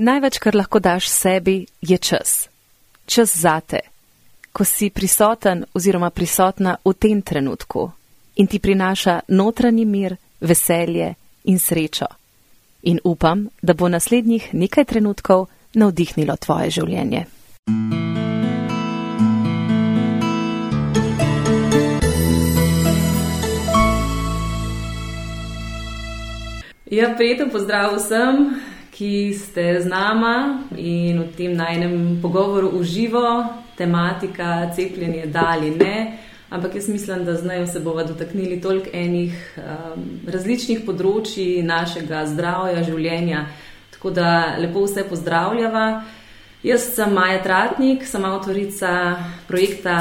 Največ, kar lahko daš sebi, je čas. Čas zate, ko si prisoten oziroma prisotna v tem trenutku in ti prinaša notranji mir, veselje in srečo. In upam, da bo naslednjih nekaj trenutkov navdihnilo tvoje življenje. Ja, prijeten pozdrav vsem, ki ste z nama in v tem najnem pogovoru uživo, tematika cepljenje da ali ne. Ampak jaz mislim, da zdaj se bomo dotaknili toliko enih um, različnih področji našega zdravja, življenja. Tako da lepo vse pozdravljava. Jaz sem Maja Tratnik, sem avtorica projekta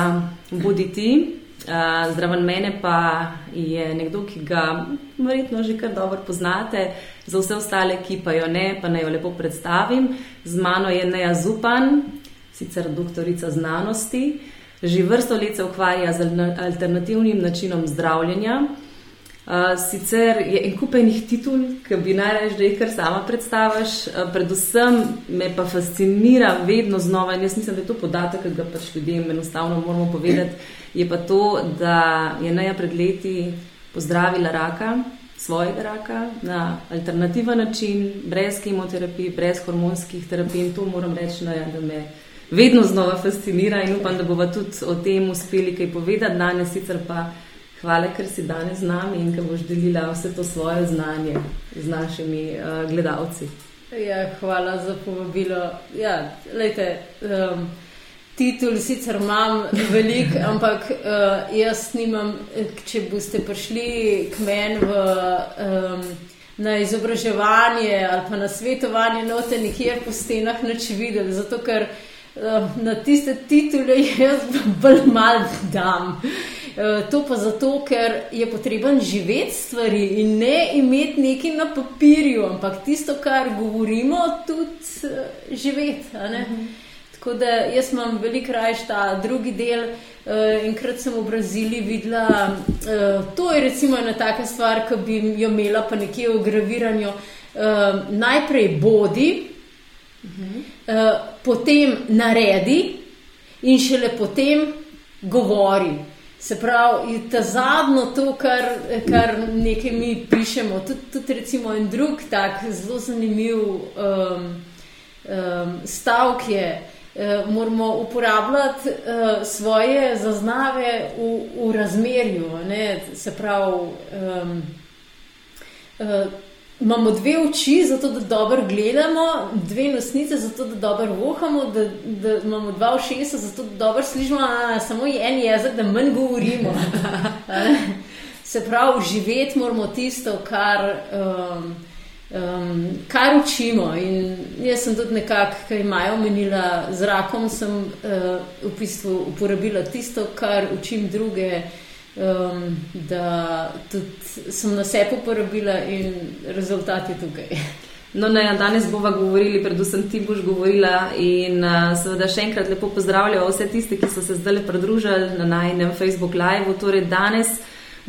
Buditi. Uh, zraven mene pa je nekdo, ki ga verjetno že kar dobro poznate, za vse ostale, ki pa jo ne, pa naj jo lepo predstavim. Z mano je Neja Zupan, sicer doktorica znanosti. Že vrsto let se ukvarja z alternativnim načinom zdravljenja. Sicer je en kupenih titul, ki bi najraje, da jih kar sama predstaviš, predvsem me pa fascinira vedno znova in jaz mislim, da je to podatek, ki ga pač ljudem enostavno moramo povedati, je pa to, da je Neja pred leti pozdravila raka, svojega raka na alternativen način, brez kemoterapij, brez hormonskih terapij in to moram reči, Neja, da me vedno znova fascinira in upam, da bomo tudi o tem uspeli kaj povedati danes. Sicer pa hvala, ker si danes z nami in ker boš delila vse to svoje znanje z našimi uh, gledalci. Ja, hvala za povabilo. Ja, lejte, um, titul sicer imam velik, ampak uh, jaz nimam, če boste prišli k meni v. Um, Na izobraževanje ali pa na svetovanje, note nikjer po stenah neč videli, zato ker uh, na tiste titule jaz bolj mal dam. Eh, to pa zato, ker je potreben živeti stvari in ne imeti nekaj na papirju, ampak tisto, kar govorimo, tudi eh, živeti. Mhm. Tako da jaz imam veliko raje ta drugi del. Enkrat sem v Braziliji videla, to je recimo ena taka stvar, ki bi jo imela pa nekje v graviranju. Najprej bodi, uh, potem naredi in šele potem govori. Se pravi, ta zadnjo to, kar, kar nekaj mi pišemo, tudi, tudi recimo en drug tak zelo zanimiv um, um, stavek je, uh, moramo uporabljati uh, svoje zaznave v, v razmerju. Ne? Se pravi, um, uh, imamo dve oči, zato da dobro gledamo, dve nosnice, zato da dobro vohamo, da, da imamo dva ušesa, zato da dobro slišimo, a samo en jezik, da manj govorimo. Se pravi, živeti moramo tisto, kar. Um, Um, kar učimo, in jaz sem tudi nekako, ki imajo omenila z rakom, sem uh, v bistvu uporabila tisto, kar učim druge, uh, um, da tudi sem na sebi uporabila in rezultat je tukaj. No, ne, danes bomo govorili, predvsem ti boš govorila in uh, seveda še enkrat lepo pozdravljam vse tiste, ki so se zdaj pridružili na najnem Facebook live. Torej danes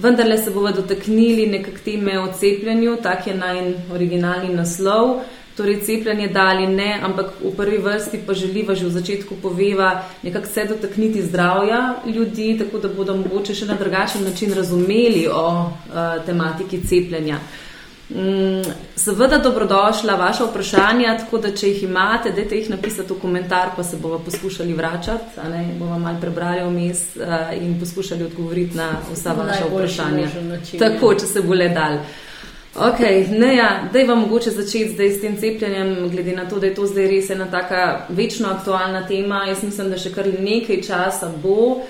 vendarle se bomo dotaknili nekak teme o cepljenju, tak je naj originalni naslov torej cepljenje da ali ne, ampak v prvi vrsti pa želiva že v začetku poveva nekako se dotakniti zdravja ljudi, tako da bodo mogoče še na drugačen način razumeli o uh, tematiki cepljenja. Mm, seveda dobrodošla vaša vprašanja, tako da če jih imate, dajte jih napisati v komentar, pa se bomo poskušali vračati, ne, bomo malo prebrali vmes uh, in poskušali odgovoriti na vsa vaša vprašanja. Tako, če se bo le dal. Uh, Ok, ne, ja, da je vam mogoče začeti zdaj s tem cepljenjem, glede na to, da je to zdaj res ena taka večno aktualna tema. Jaz mislim, da še kar nekaj časa bo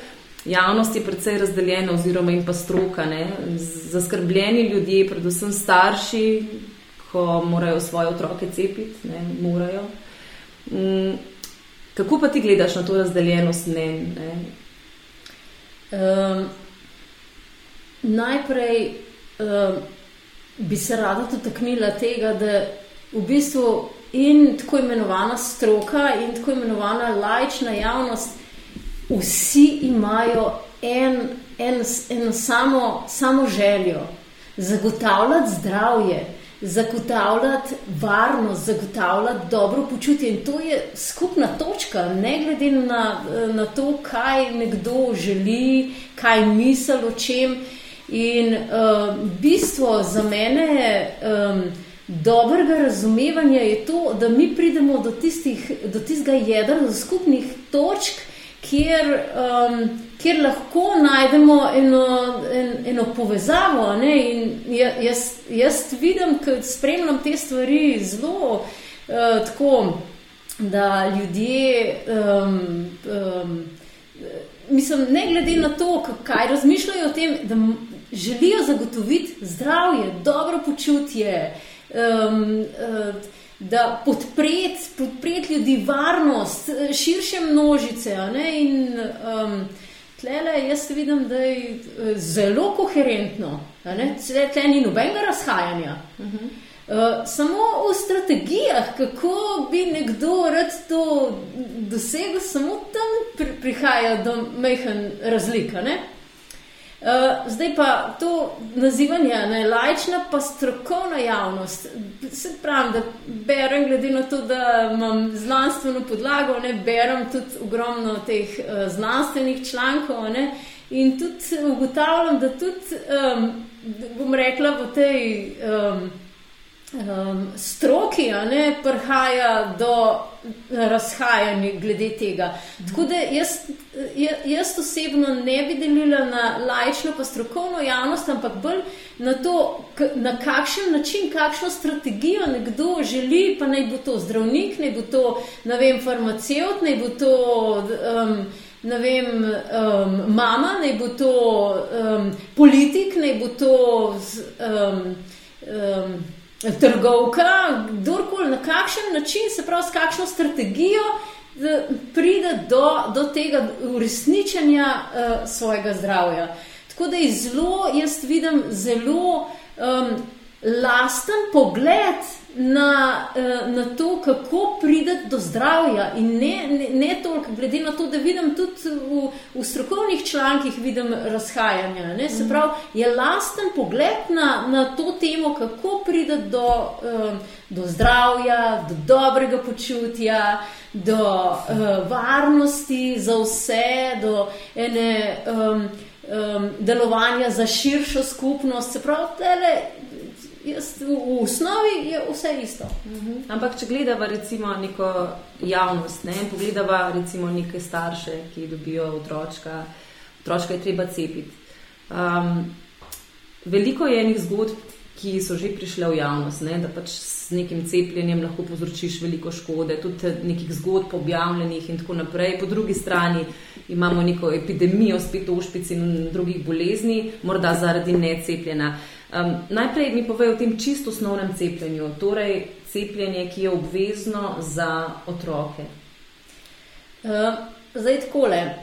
javnost je predvsej razdeljena oziroma in pa stroka, ne, zaskrbljeni ljudje, predvsem starši, ko morajo svoje otroke cepiti, ne, morajo. Mm, kako pa ti gledaš na to razdeljenost mnen? Um, najprej. Um, bi se rada dotaknila tega, da v bistvu in tako imenovana stroka in tako imenovana lajčna javnost, vsi imajo en, en, en samo, samo željo zagotavljati zdravje. zagotavljati varnost, zagotavljati dobro počutje. In to je skupna točka, ne glede na, na to, kaj nekdo želi, kaj misli o čem. In uh, bistvo za mene je. Um, Dobrega razumevanja je to, da mi pridemo do, tistih, do tistega jedra, do skupnih točk, kjer, um, kjer lahko najdemo eno, en, eno povezavo. Ja, jaz, jaz vidim, da spremljam te stvari zelo uh, tako, da ljudje. Um, um, mislim, ne glede na to, kaj razmišljajo o tem, da želijo zagotoviti zdravje, dobro počutje. Um, uh, da podpreti podpret ljudi, varnost, eh, širše množice. In um, tlele jaz vidim, da je eh, zelo koherentno, tle ni nobenega razhajanja. Uh -huh. Uh, samo v strategijah, kako bi nekdo rad to dosegel, samo tam pri, prihaja do mehen razlika. Ne? Uh, zdaj pa to nazivanje, ne lajčna, pa strokovna javnost. Se pravi, da berem, glede na to, da imam znanstveno podlago, ne berem tudi ogromno teh uh, znanstvenih člankov ne, in tudi ugotavljam, da tudi, um, bom rekla, v tej. Um, um, stroki, ne, prihaja do razhajanja glede tega. Tako da jaz, jaz osebno ne bi delila na lajčno, pa strokovno javnost, ampak bolj na to, na kakšen način, kakšno strategijo nekdo želi, pa naj bo to zdravnik, naj bo to, vem, farmacevt, naj bo to. Um, Ne vem, um, mama, naj bo to um, politik, naj bo to um, um, trgovka, kdorkoli na kakšen način, se pravi, s kakšno strategijo pride do, do tega uresničenja uh, svojega zdravja. Tako da je zelo, jaz vidim, zelo um, lasten pogled na, eh, na to, kako prideti do zdravja. In ne, ne, ne toliko, glede na to, da vidim tudi v, v strokovnih člankih, vidim razhajanja. Ne? Se mhm. pravi, je lasten pogled na, na to temo, kako prideti do, eh, do zdravja, do dobrega počutja. Do uh, varnosti za vse, do ene um, um, delovanja za širšo skupnost. Se pravi, tele, jaz, v, osnovi je vse isto. Uh mhm. -huh. Ampak, če gledamo recimo neko javnost, ne, pogledamo recimo neke starše, ki dobijo otročka, otročka je treba cepiti. Um, veliko je enih zgodb, ki so že prišle v javnost, ne, da pač s nekim cepljenjem lahko povzročiš veliko škode, tudi nekih zgodb objavljenih in tako naprej. Po drugi strani imamo neko epidemijo, spet ošpic in drugih bolezni, morda zaradi necepljena. Um, najprej mi povej o tem čisto osnovnem cepljenju, torej cepljenje, ki je obvezno za otroke. Uh, zdaj, takole.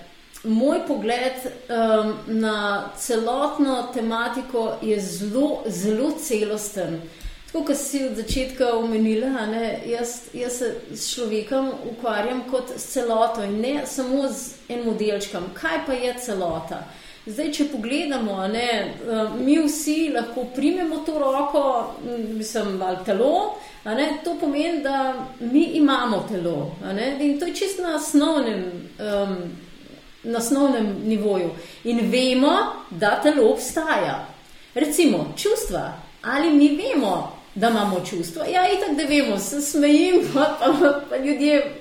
Moj pogled um, na celotno tematiko je zelo, zelo celosten. Tako kot si od začetka omenila, ne, jaz, jaz se s človekom ukvarjam kot s celoto in ne samo z enim delčkom. Kaj pa je celota? Uh, Zdaj, če pogledamo, ne, eh, mi vsi lahko primemo to roko, mislim, ali telo, ne, to pomeni, da mi imamo telo. Ne, in to je čisto na osnovnem, um, na osnovnem nivoju. In vemo, da telo obstaja. Recimo, čustva. Ali mi vemo, da imamo čustva? Ja, itak, da vemo, se smejim, pa, pa, pa ljudje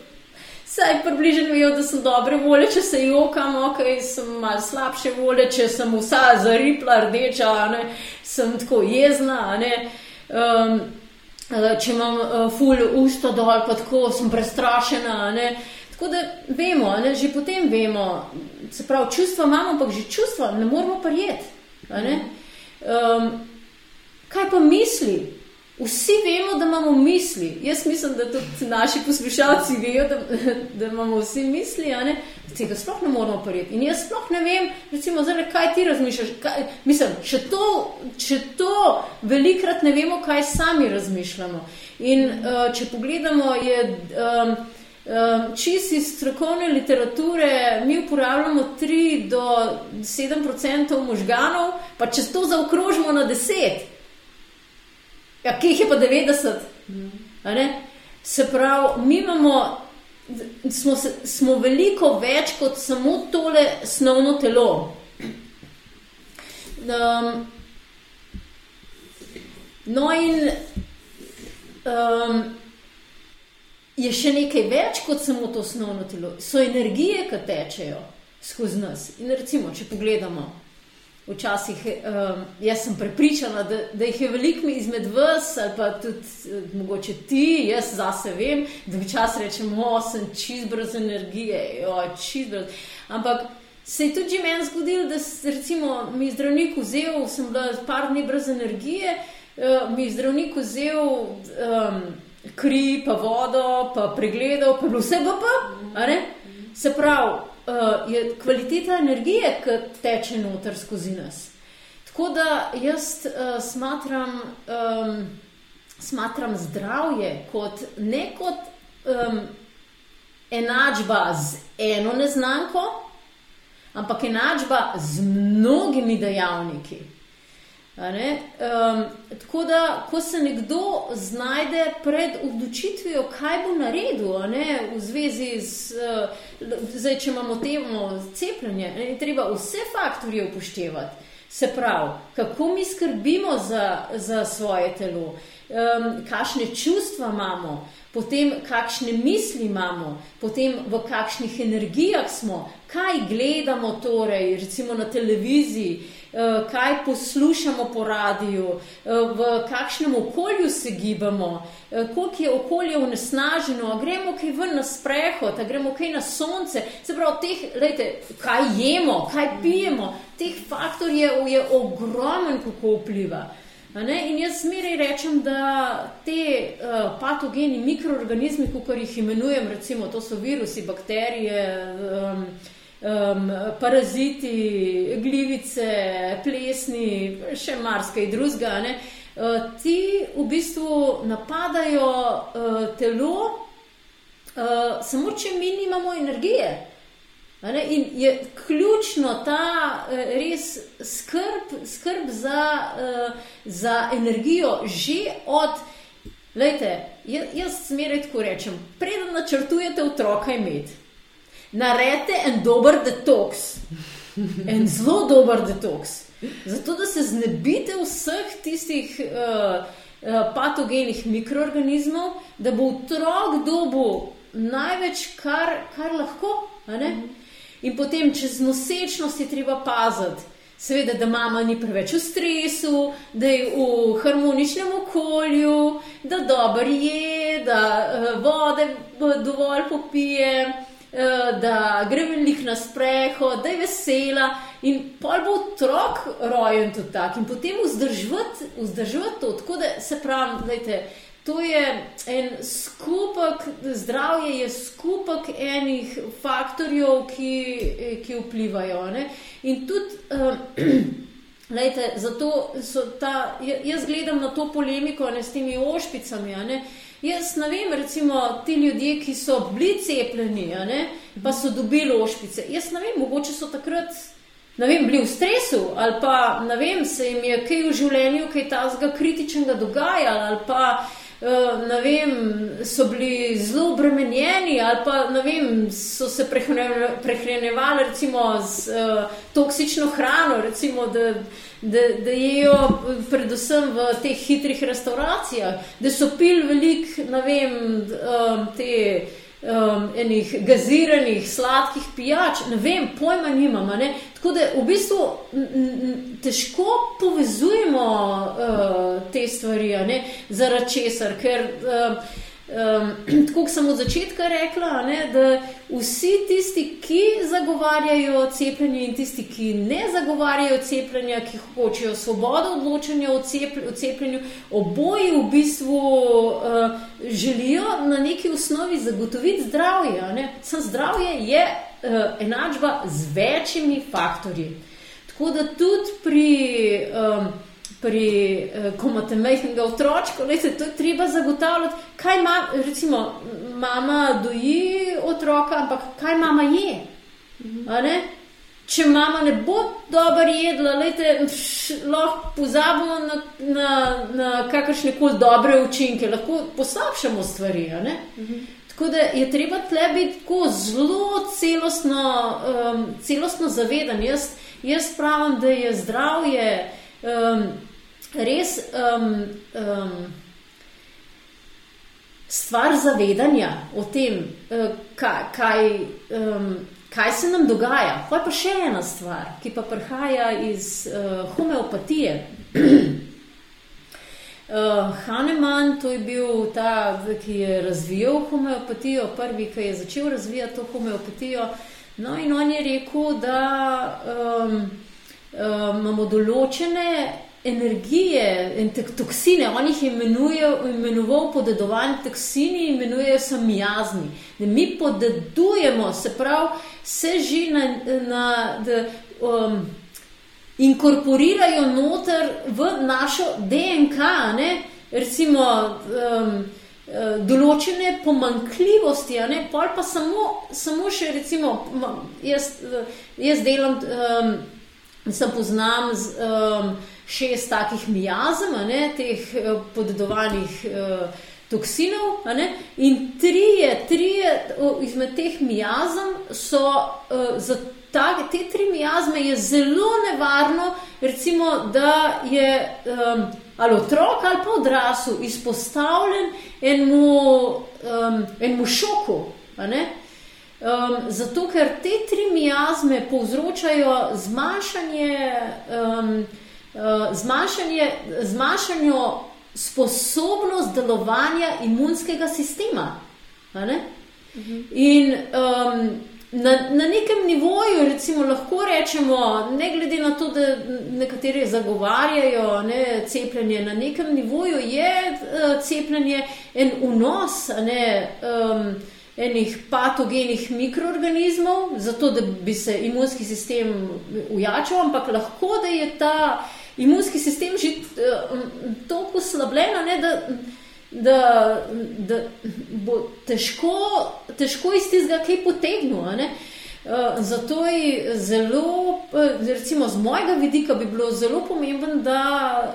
Saj približno vejo, da sem dobre volje, če se jokam, ok, sem malo slabše volje, če sem vsa zaripla, rdeča, ne, sem tako jezna. Um, če imam uh, ful usta dol, pa tako sem prestrašena. Ne. Tako da vemo, ne, že potem vemo, se pravi, čustva imamo, ampak že čustva ne moramo prijeti. Um, kaj pa misli? Vsi vemo, da imamo misli. Jaz mislim, da tudi naši poslušalci vejo, da, da imamo vsi misli, a ne. Tega sploh ne moramo prijeti. In jaz sploh ne vem, recimo, zdaj, kaj ti razmišljaš. Kaj, mislim, če to, če to velikrat ne vemo, kaj sami razmišljamo. In uh, če pogledamo, je. Um, Um, Čist iz strokovne literature mi uporabljamo 3 do 7 odstotkov možganov, pa če to zaokrožimo na 10, Ja, kje je pa 90? Se pravi, mi imamo, smo, smo veliko več kot samo tole snovno telo. Um, no, in um, je še nekaj več kot samo to osnovno telo. So energije, ki tečejo skozi nas. In recimo, če pogledamo, včasih um, jaz sem prepričana, da, da jih je veliko izmed vas, ali pa tudi uh, mogoče ti, jaz zase vem, da včasih rečemo, da sem čist brez energije, čist brez. Ampak. Se je tudi meni zgodilo, da recimo, mi je zdravnik vzel, sem bila par dni brez energije, uh, mi je zdravnik vzel um, kri, pa vodo, pa pregledal, pa vse pa pa. Se pravi, uh, je kvaliteta energije, ki teče noter skozi nas. Tako da jaz uh, smatram, um, smatram zdravje kot ne kot um, enačba z eno neznanko, ampak enačba z mnogimi dejavniki. Um, tako da, ko se nekdo znajde pred odločitvijo, kaj bo naredil, ne, v zvezi z, uh, zdaj, če imamo temo cepljenja, je treba vse faktorje upoštevati. Se pravi, kako mi skrbimo za, za svoje telo, um, kakšne čustva imamo, potem kakšne misli imamo, potem v kakšnih energijah smo, kaj gledamo, torej, recimo na televiziji. Eh, kaj poslušamo po radiju, eh, v kakšnem okolju se gibamo, eh, koliko je okolje unesnaženo, gremo kaj ven na sprehod, gremo kaj na sonce. Se pravi, teh, lejte, kaj jemo, kaj pijemo, teh faktorjev je ogromen, kako vpliva. In jaz zmeraj rečem, da te uh, patogeni mikroorganizmi, kot jih imenujem, recimo to so virusi, bakterije. Um, um, paraziti, glivice, plesni, še marsikaj drugega. Uh, ti v bistvu napadajo uh, telo, uh, samo če mi nimamo energije. In je ključno ta res skrb, skrb za, za energijo, že od, gledajte, jaz smeraj tako rečem, preden načrtujete otroka imeti naredite en dober detoks, en zelo dober detoks. Zato, da se znebite vseh tistih uh, uh, patogenih mikroorganizmov, da bo otrok dobil največ, kar, kar lahko. In potem čez nosečnost je treba paziti. Seveda, da mama ni preveč v stresu, da je v harmoničnem okolju, da dobro je, da uh, vode dovolj popije, da gre veliko na sprehod, da je vesela in pol bo otrok rojen tudi tak in potem vzdrževati to. Tako da se pravi, gledajte, to je en skupek, zdravje je skupek enih faktorjev, ki, ki vplivajo. Ne? In tudi. Uh, Lejte, zato ta, jaz gledam na to polemiko ne, s temi ošpicami. Ne, uh, Jaz ne vem, recimo ti ljudje, ki so bili cepljeni, ne, pa so dobili ošpice. Jaz ne vem, mogoče so takrat vem, bili v stresu ali pa ne vem, se jim je kaj v življenju, kaj tazga kritičnega dogajalo ali pa ne vem, so bili zelo obremenjeni ali pa vem, so se prehranjevali recimo z uh, toksično hrano, recimo da da, da jejo predvsem v teh hitrih restauracijah, da so pil velik, ne vem, um, te um, enih gaziranih, sladkih pijač, ne vem, pojma nimam. Ne? Tako da v bistvu težko povezujemo uh, te stvari, zaradi česar, ker. Uh, Um, tako kot sem od začetka rekla, ne, da vsi tisti, ki zagovarjajo cepljenje in tisti, ki ne zagovarjajo cepljenja, ki hočejo svobodo odločanja o, cepl o cepljenju, oboji v bistvu uh, želijo na neki osnovi zagotoviti zdravje. Sam zdravje je uh, enačba z večjimi faktorji. Tako da tudi pri. Um, pri, eh, ko imate majhnega otročka, lejte, to je treba zagotavljati, kaj ima, recimo, mama doji otroka, ampak kaj mama je. če mama ne bo dobro jedla, lejte, lahko pozabimo na, na, na kakršne koli dobre učinke, lahko poslabšamo stvari. Mhm. Tako da je treba tle biti tako zelo celostno, um, celostno zaveden. Jaz, jaz pravim, da je zdravje um, res. Um, um, Stvar zavedanja o tem, uh, kaj, kaj, um, kaj se nam dogaja. Pa je pa še ena stvar, ki pa prihaja iz uh, homeopatije. uh, Haneman, to je bil ta, ki je razvijal homeopatijo, prvi, ki je začel razvijati to homeopatijo. No, in on je rekel, da um, um, imamo določene energije in toksine, on jih imenuje, imenoval podedovanje toksini, imenujejo se miazni. Da mi podedujemo, se pravi, se že na, na da, um, inkorporirajo noter v našo DNK, ne? recimo um, določene pomankljivosti, pa pa samo, samo še recimo, jaz, jaz delam, um, sem poznam z, um, šest takih miazem, ne, teh eh, podedovanih uh, toksinov, ne, in trije, trije izmed teh miazem so uh, za ta, te tri miazme je zelo nevarno, recimo, da je um, ali otrok ali pa odrasel izpostavljen enemu, um, enemu šoku. Um, zato, ker te tri miazme povzročajo zmanjšanje um, Eh, zmanjšanje, zmanjšanje sposobnost delovanja imunskega sistema. In um, na, na nekem nivoju, recimo, lahko rečemo, ne glede na to, da nekateri zagovarjajo ne, cepljenje, na nekem nivoju je uh, cepljenje en unos. Ne, um, enih patogenih mikroorganizmov, zato da bi se imunski sistem ujačal, ampak lahko da je ta imunski sistem že uh, tako oslabljen, da, da, da bo težko, težko iz tega kaj potegnil. Uh, zato je zelo, recimo z mojega vidika, bi bilo zelo pomembno, da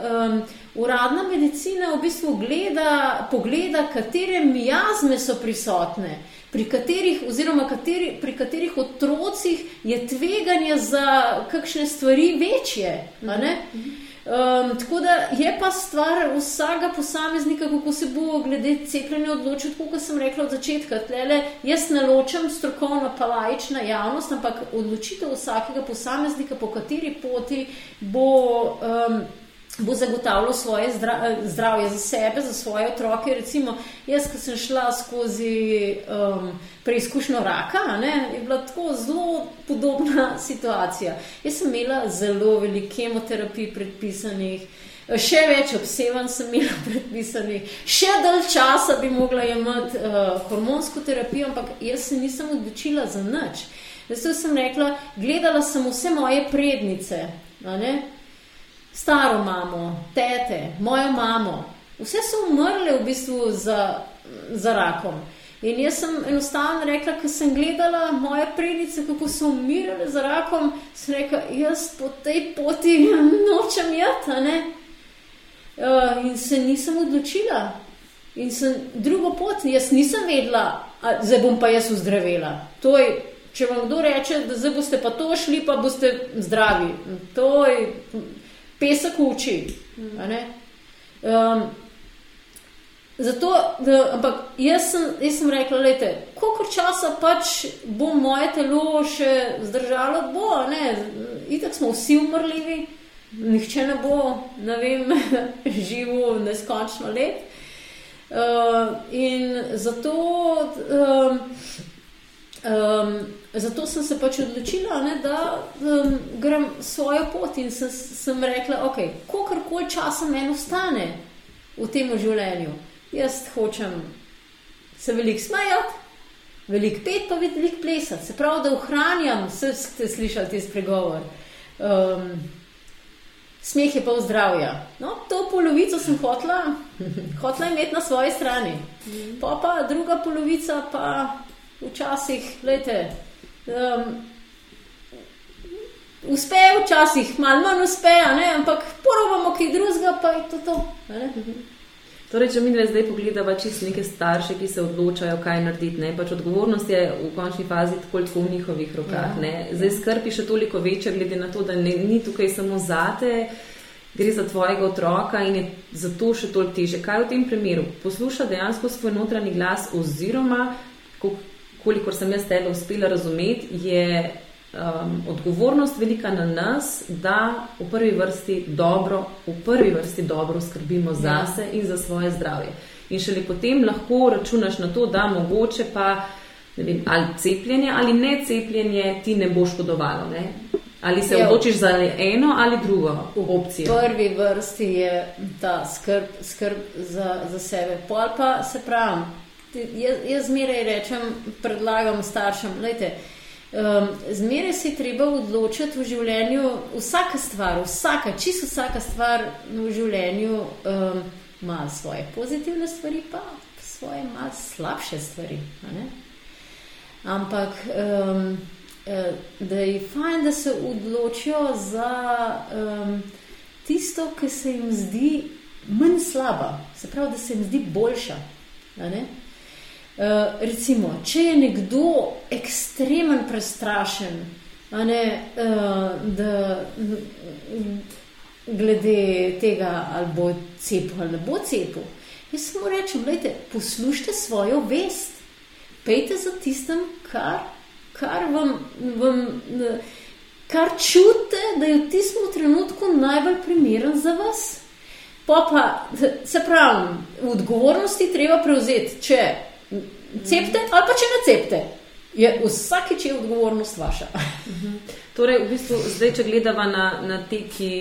um, uradna medicina v bistvu gleda, pogleda, katere miasme so prisotne pri katerih, oziroma kateri, pri katerih otrocih je tveganje za kakšne stvari večje. Um, tako da je pa stvar vsakega posameznika, kako se bo glede cepljenja odločil, kot sem rekla od začetka. Tlele, jaz ne ločem strokovno pa lajična javnost, ampak odločitev vsakega posameznika, po kateri poti bo. Um, bo zagotavljal svoje zdravje za sebe, za svoje otroke. Recimo, jaz, ko sem šla skozi um, preizkušnjo raka, ne, je bila tako zelo podobna situacija. Jaz sem imela zelo veliko kemoterapij predpisanih. Še več obsevanj sem imela predpisanih, še dalj časa bi mogla imeti uh, hormonsko terapijo, ampak jaz se nisem odločila za nič. Zato sem rekla, gledala sem vse moje prednice, staro mamo, tete, mojo mamo, vse so umrle v bistvu za, za rakom. In jaz sem enostavno rekla, ko sem gledala moje predice, kako so umirale za rakom, sem rekla, jaz po tej poti nočem jeti. Uh, in se nisem odločila. In sem drugo pot, jaz nisem vedela, zdaj bom pa jaz uzdravila. To je, če vam kdo reče, da zdaj boste pa to šli, pa boste zdravi. To je pesek uči. Um, zato, da, ampak jaz sem, jaz sem rekla, da koliko časa pač bo moje telo še zdržalo, bo, ne, itak smo vsi umrljivi, nihče ne bo, ne vem, živel neskončno let. Uh, in zato. Um, um, Zato sem se pač odločila, ne, da um, grem svojo pot in sem, sem rekla, da okay, kakorkoli časa meni ostane v tem življenju, jaz hočem se veliko smajati, veliko pet, pa veliko plesati. Se pravi, da ohranjam, vse ste slišali te spregovor. Um, smeh je pa v zdravju. No, to polovico sem hotla, hotla imeti na svoji strani. Pa pa druga polovica pa včasih, gledajte. Um, uspe, včasih malo manj uspe, ampak porobamo kaj drugega, pa je to to. Torej, če mi zdaj pogledamo čisto neke starše, ki se odločajo, kaj narediti, ne? pač odgovornost je v končni fazi tako v njihovih rokah. Ja. Zdaj skrbi še toliko večja, glede na to, da ne, ni tukaj samo zate, gre za tvojega otroka in je zato še toliko teže. Kaj v tem primeru? Posluša dejansko svoj notranji glas oziroma, kolikor sem jaz tebe uspela razumeti, je um, odgovornost velika na nas, da v prvi vrsti dobro, v prvi vrsti dobro skrbimo za ja. sebe in za svoje zdravje. In šele potem lahko računaš na to, da mogoče pa vem, ali cepljenje ali ne cepljenje ti ne bo škodovalo. Ne? Ali se odločiš za eno ali drugo opcijo? V prvi vrsti je ta skrb, skrb za, za sebe. Pol pa se pravi, jaz, jaz zmeraj rečem, predlagam staršem, gledajte. Um, Zmeraj se je treba odločiti v življenju, vsaka stvar, vsaka, čisto vsaka stvar v življenju um, ima svoje pozitivne stvari, pa svoje malo slabše stvari. Ampak um, da je fajn, da se odločijo za um, tisto, ki se jim zdi manj slaba, se pravi, da se jim zdi boljša. Uh, recimo, če je nekdo ekstremen prestrašen, ne, uh, da glede tega, ali bo cepil ali ne bo cepil, jaz samo rečem, gledajte, poslušajte svojo vest, pejte za tistem, kar, kar vam. vam Kar čutite, da je v tistem trenutku najbolj primeren za vas. Pa, pa se pravi, odgovornosti treba prevzeti. Če cepte ali pa če ne cepte. Je vsakeč je odgovornost vaša. Mhm. Torej, v bistvu, zdaj, če gledamo na, na te, ki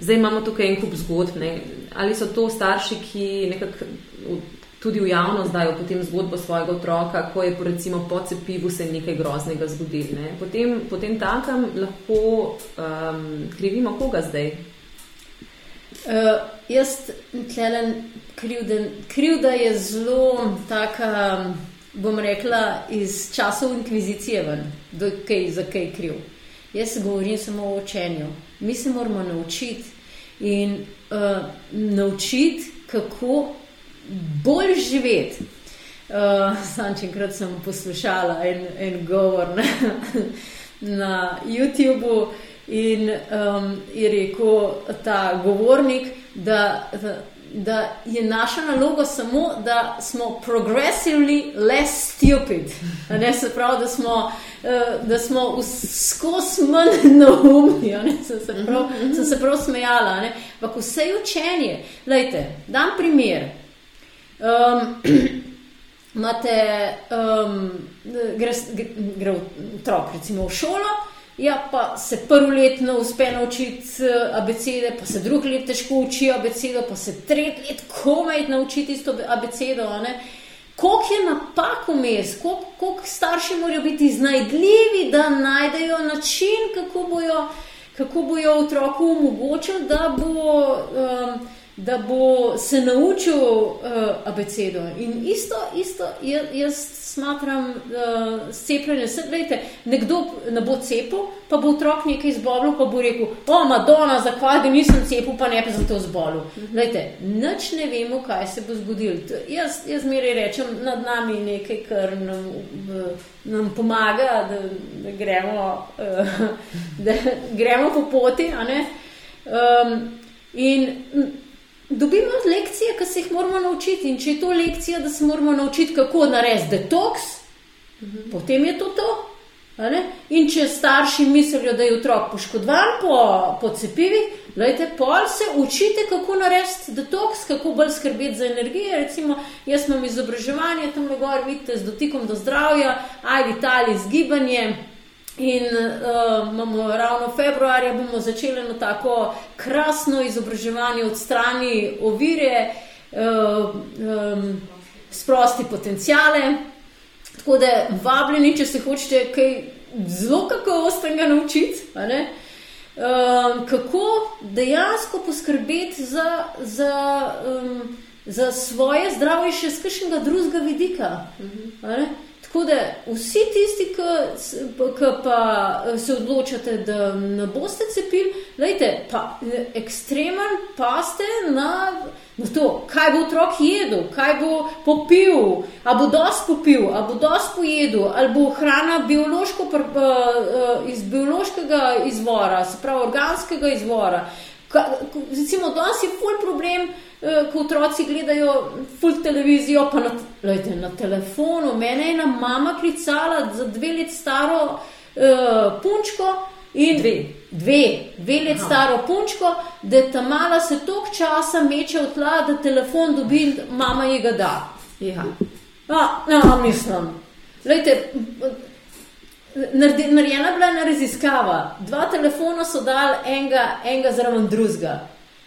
zdaj imamo tukaj en kup zgodb, ne? ali so to starši, ki nekako tudi v javnost dajo potem zgodbo svojega otroka, ko je po, recimo, po cepivu se nekaj groznega zgodilo. Ne? Potem, potem takem lahko um, krivimo koga zdaj. Uh, jaz, tlelen, krivden, krivda je zelo taka, bom rekla, iz časov inkvizicije ven, da je za kaj kriv. Jaz govorim samo o učenju. Mi se moramo naučiti in uh, naučiti, kako bolj živeti. Uh, sam enkrat sem poslušala en, en govor na, na YouTubu in um, je rekel ta govornik, da, da da je naša naloga samo, da smo progressively less stupid. Ne, se pravi, da smo, uh, da smo skozi manj naumni. Sem se prav, sem se prav smejala. Ampak vse je učenje. Lejte, dam primer. Um, Imate, um, gre, gre otrok, recimo, v šolo, Ja, pa se prvo let ne uspe naučiti eh, abecede, pa se drugo let težko uči abecedo, pa se tretje let komaj naučiti isto abecedo. Koliko je napak vmes, koliko, starši morajo biti iznajdljivi, da najdejo način, kako bojo, kako bojo otroku omogočili, da bo. Um, da bo se naučil uh, abecedo. In isto, isto jaz smatram uh, cepljenje. Gledajte, nekdo ne bo cepil, pa bo otrok nekaj zbolil, pa bo rekel: O, Madonna, zakaj nisem cepil, pa ne pa zato zbolil. Gledajte, nič ne vemo, kaj se bo zgodilo. Jaz, jaz meri rečem, nad nami je nekaj, kar nam, nam pomaga, da, da, gremo, uh, da gremo po poti. Um, in dobimo lekcije, ki se jih moramo naučiti. In če je to lekcija, da se moramo naučiti, kako narediti detoks, mhm. potem je to to. In če starši mislijo, da je otrok poškodovan po, po cepivih, lejte, pol se učite, kako narediti detoks, kako bolj skrbeti za energijo. Recimo, jaz imam izobraževanje tam le gor, vidite, z dotikom do zdravja, aj vitali z gibanjem. In uh, imamo ravno februarja, bomo začeli eno tako krasno izobraževanje od strani ovire, uh, um, sprosti potencijale. Tako da vabljeni, če se hočete kaj zelo kakovostnega naučiti, um, kako dejansko poskrbeti za, za, um, za svoje zdravje še z kakšnega drugega vidika. Mhm Tako da vsi tisti, ki pa se odločate, da ne boste cepili, lejte, pa ekstremen paste na, na to, kaj bo otrok jedel, kaj bo popil, a bo dosti popil, a bo dosti pojedel, ali bo hrana biološko, iz biološkega izvora, se pravi organskega izvora. Recimo, danes je ful problem, Eh, ko otroci gledajo full televizijo, pa na, lejte, na telefonu. Mene je ena mama klicala za dve let staro uh, punčko. In dve. Dve, dve let Aha. staro punčko, da ta mala se tok časa meče v tla, da telefon dobi in mama ji ga da. Ja, ja mislim. Lejte, narejena je bila ena raziskava. Dva telefona so dali enega, enega zraven drugega.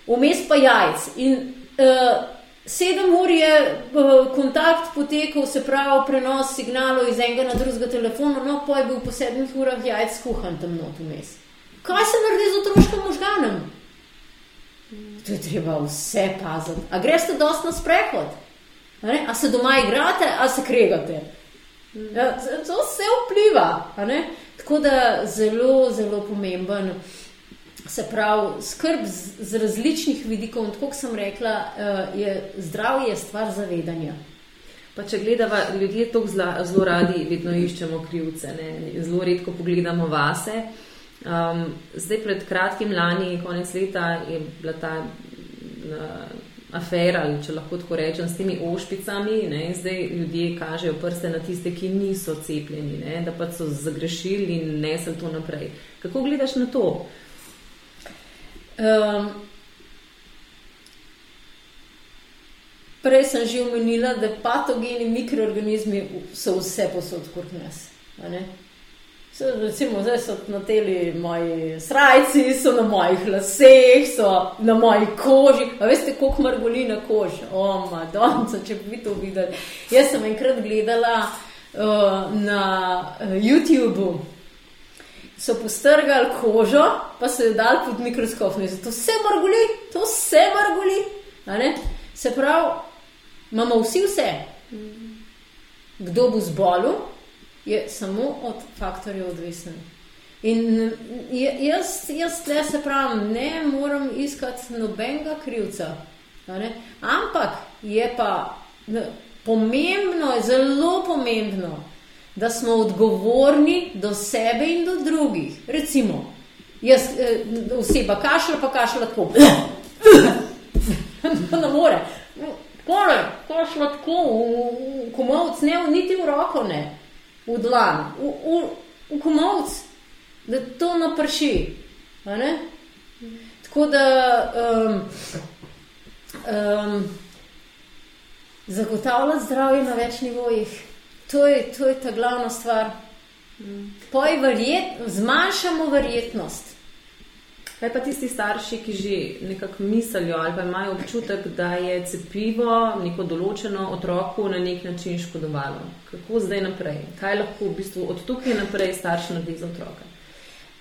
Vmes pa jajc. In Uh, sedem ur je uh, kontakt potekal, se pravi, prenos signalov iz enega na drugega telefona, no pa je bil po sedmih urah jajc kuhan tam not vmes. Kaj se naredi z otroškim možganom? To je treba vse paziti. A greste dost na sprehod? A, a se doma igrate, a se kregate? Ja, to vse vpliva. Tako da zelo, zelo pomemben se pravi, skrb z, z različnih vidikov. Tako kot sem rekla, uh, je zdravje stvar zavedanja. Pa če gledamo, ljudje to zelo radi, vedno iščemo krivce, ne? zelo redko pogledamo vase. Um, zdaj, pred kratkim lani, konec leta, je bila ta uh, afera, ali če lahko tako rečem, s temi ošpicami. Ne? Zdaj ljudje kažejo prste na tiste, ki niso cepljeni, ne? da pa so zagrešili in nesli to naprej. Kako gledaš na to? Um, prej sem že omenila, da patogeni mikroorganizmi so vse posod kot nas. So, recimo, zdaj so na teli moji srajci, so na mojih laseh, so na moji koži. A veste, koliko margoli na koži? O, madonca, če bi to videli. Jaz sem enkrat gledala uh, na uh, YouTubu so postrgali kožo, pa so jo dali pod mikroskop. To vse marguli, to vse marguli. Se pravi, imamo vsi vse. Kdo bo zbolel, je samo od faktorjev odvisen. In jaz, jaz tle se pravim, ne moram iskati nobenega krivca. Ampak je pa pomembno, zelo pomembno, da smo odgovorni do sebe in do drugih. Recimo, jaz, eh, oseba kašlja, pa kašlja tako. ne more. Kašlja tako, komovc, ne, niti v roko ne, v dlan, v, v, v komovc, da to naprši. Tako da um, um, zagotavljati zdravje na več nivojih to je, to je ta glavna stvar. Verjet, zmanjšamo verjetnost. Kaj pa tisti starši, ki že nekako mislijo ali pa imajo občutek, da je cepivo neko določeno otroku na nek način škodovalo? Kako zdaj naprej? Kaj lahko v bistvu od tukaj naprej starš naredi za otroka?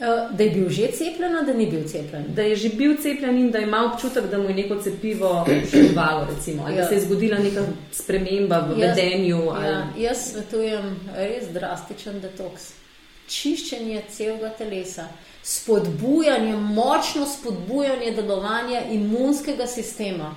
Eh, da je bil že cepljen, da ni bil cepljen. Da je že bil cepljen in da ima občutek, da mu je neko cepivo škodovalo, recimo, ali ja. da se je zgodila neka sprememba v jaz, vedenju. Ali... Ja, jaz svetujem res drastičen detoks. Čiščenje celega telesa, spodbujanje, močno spodbujanje delovanja imunskega sistema.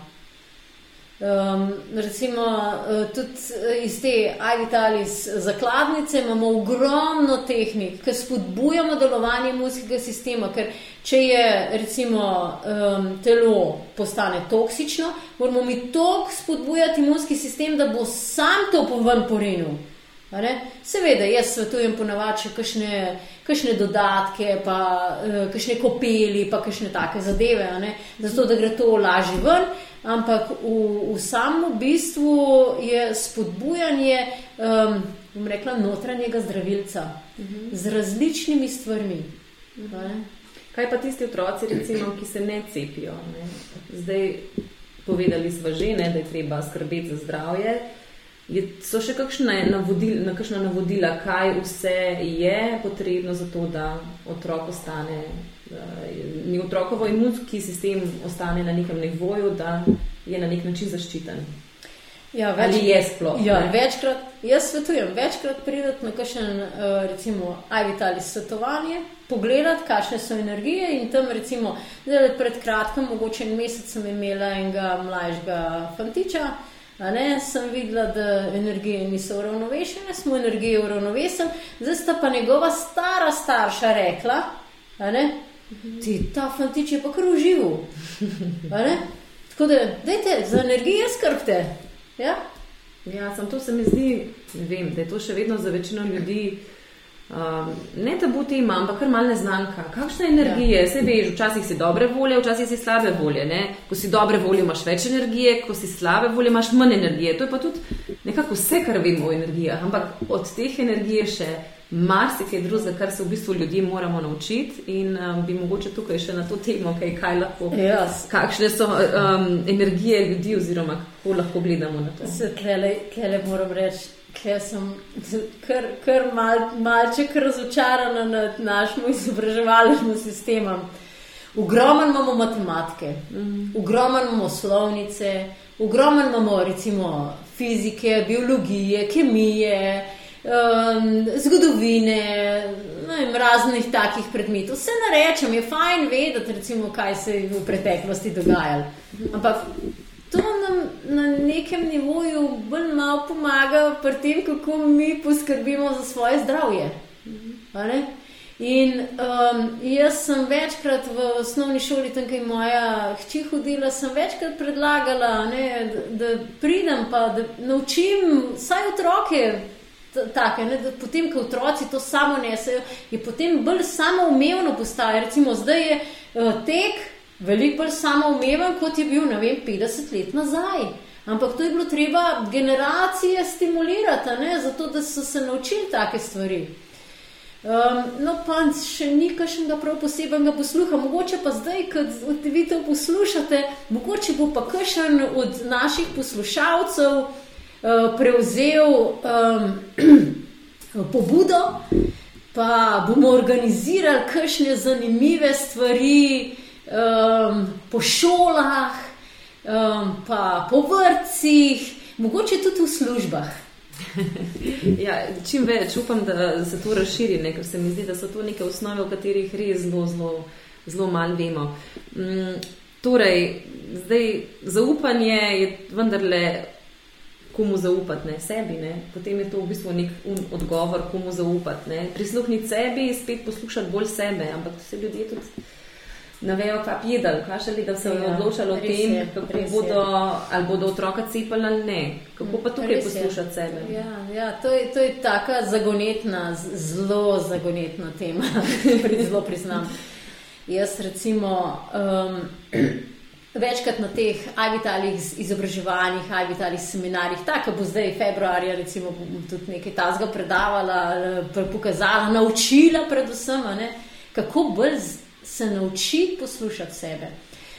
Um, recimo, uh, tudi uh, iz te Ivitalis zakladnice imamo ogromno tehnik, ki spodbujamo delovanje imunskega sistema, ker če je recimo um, telo postane toksično, moramo mi tok spodbujati imunski sistem, da bo sam to poven porinil. Seveda, jaz svetujem ponavadi kakšne, kakšne dodatke, pa uh, kakšne kopeli, pa kakšne take zadeve, zato da gre to lažje ven ampak v, v samem bistvu je spodbujanje, um, bom rekla, notranjega zdravilca uh. -huh. z različnimi stvarmi. Uh. -huh. Kaj pa tisti otroci, recimo, ki se ne cepijo? Ne? Zdaj, povedali smo že, ne, da je treba skrbeti za zdravje. Je, so še kakšne navodila, kakšna navodila, kaj vse je potrebno za to, da otrok ostane ni otrokovo imunski sistem ostane na nekem nivoju, da je na nek način zaščiten. Ja, več, Ali je sploh? Ja, večkrat, jaz svetujem, večkrat prideti na kakšen, uh, recimo, iVitali svetovanje, pogledati, kakšne so energije in tam, recimo, zdaj pred kratkim, mogoče en mesec sem imela enega mlajšega fantiča, ne, sem videla, da energije niso uravnovešene, smo energije uravnovesili, zdaj sta pa njegova stara starša rekla, ne, ti ta fantič je pa kar užival. Tako da, dajte, za energije skrbte. Ja, ja sem to se mi zdi, vem, da je to še vedno za večino ljudi. Um, ne tabu tema, ampak kar malo neznanka. Kakšne energije, ja. se veš, včasih si dobre volje, včasih si slabe volje. Ne? Ko si dobre volje, imaš več energije, ko si slabe volje, imaš manj energije. To je pa tudi nekako vse, kar vemo o energijah. Ampak od teh energij še marsikaj drugega, kar se v bistvu ljudje moramo naučiti in um, bi mogoče tukaj še na to temo, kaj, kaj lahko, yes. kakšne so um, energije ljudi oziroma kako lahko gledamo na to. Klele moram reči, ker sem kar, kar mal, malček razočarana nad našim izobraževalnim sistemom. Ogromno imamo matematike, ogromno imamo slovnice, ogromno imamo recimo fizike, biologije, kemije, um, zgodovine, vem, raznih takih predmetov. Vse narečem, je fajn vedeti, recimo, kaj se je v preteklosti dogajalo. Ampak to nam na nekem nivoju bolj malo pomaga pri tem, kako mi poskrbimo za svoje zdravje. In um, jaz sem večkrat v osnovni šoli, tam je moja hči hodila, sem večkrat predlagala, ne, da, da pridem pa da naučim vsaj otroke take, ne, da potem, ko otroci to samo nesejo, je potem bolj samoumevno postaje. Recimo, zdaj je uh, tek veliko bolj samoumeven, kot je bil, ne vem, 50 let nazaj. Ampak to je bilo treba generacije stimulirati, ne, zato da so se naučili take stvari. Um, no, pa še ni kakšnega prav posebnega posluha, mogoče pa zdaj, ko vi to poslušate, mogoče bo pa kakšen od naših poslušalcev, Eh, prevzel um, pobudo, pa bomo organizirali kakšne zanimive stvari um, po šolah, um, pa po vrtcih, mogoče tudi v službah. Ja, čim več upam, da se to razširi, ne? ker se mi zdi, da so to neke osnove, o katerih res zelo, zelo, zelo malo vemo. Mm, torej, zdaj, zaupanje je vendarle komu zaupati, ne sebi. Ne? Potem je to v bistvu nek odgovor, komu zaupati. Ne? Prisluhniti sebi, spet poslušati bolj sebe, ampak to se ljudje tudi. Ne vejo, kaj je jedel, kaj še li da se ja, odločalo o tem, je, kako bodo, ali bodo otroka cepili ali ne. Kako pa tukaj poslušati sebe? Ja, ja, to, je, to je taka zagonetna, zelo zagonetna tema, zelo priznam. Jaz recimo. Um, večkrat na teh avitalih izobraževanjih, avitalih seminarjih, tako bo zdaj februarja, recimo, tudi nekaj tazga predavala, pokazala, naučila predvsem, ne, kako bolj se naučiti poslušati sebe.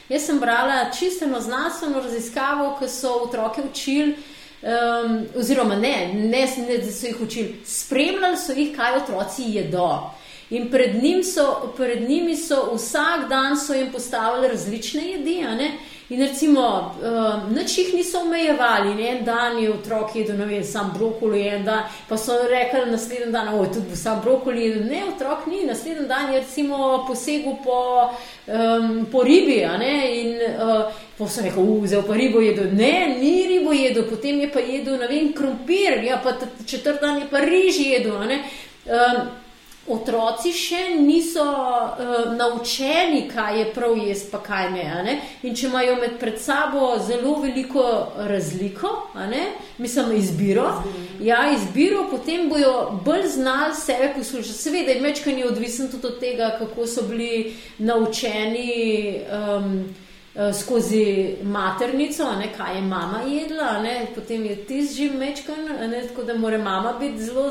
Jaz sem brala čisteno znanstveno raziskavo, ko so otroke učili, um, oziroma ne, ne, ne, da so jih učili, spremljali so jih, kaj otroci jedo. In pred, njim so, pred njimi so vsak dan so jim postavili različne jedi. In recimo, uh, nič jih niso omejevali, ne? en dan je otrok jedel, ne vem, sam brokoli, en dan pa so rekli naslednji dan, oj, tudi sam brokoli jedel. Ne, otrok ni, naslednji dan je recimo posegel po, um, po ribi, in uh, pa so rekli, vzel pa ribo jedel. Ne, ni ribo jedel, potem je pa jedel, ne vem, krompir, ja, pa četrt dan je pa riži jedel otroci še niso uh, naučeni, kaj je prav jaz, pa kaj ne, ne. In če imajo med pred sabo zelo veliko razliko, mislim, izbiro, ja, izbiro, potem bojo bolj znali sebe poslušati. Seveda je večkrat odvisen tudi od tega, kako so bili naučeni. Um, skozi maternico, ne, kaj je mama jedla, ne, potem je tis že mečkan, ne, tako da mora mama biti zelo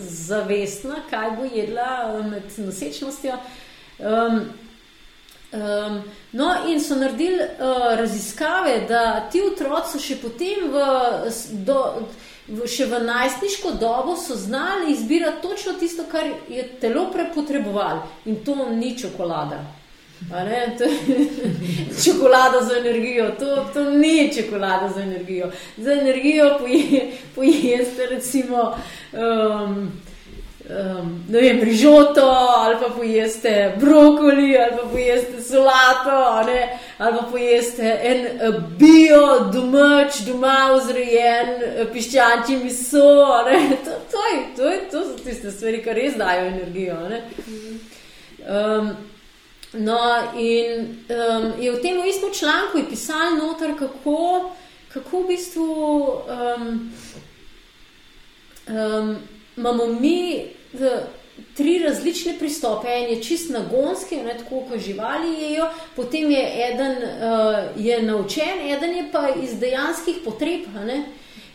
zavestna, kaj bo jedla eh, med nosečnostjo. Um, um, no, in so naredili uh, raziskave, da ti otroci še potem v, do, v, še v najstniško dobo so znali izbirati točno tisto, kar je telo prepotrebovalo in to ni čokolada. Čokolada za energijo, to, to ni čokolada za energijo. Za energijo pojeste, recimo, um, um, ne vem, rižoto, ali pa pojeste brokoli, ali pa pojeste solato, ali pa pojeste en bio, domač, doma vzrejen, piščančji miso. To, to, to, to so tiste stvari, ki res dajo energijo. Um, no, in um, je v tem istem članku pisal noter, kako, kako v bistvu um, um, imamo mi tri različne pristope. En je čist nagonski, ne, tako kot živali jejo, potem je eden uh, je naučen, eden je pa iz dejanskih potreb.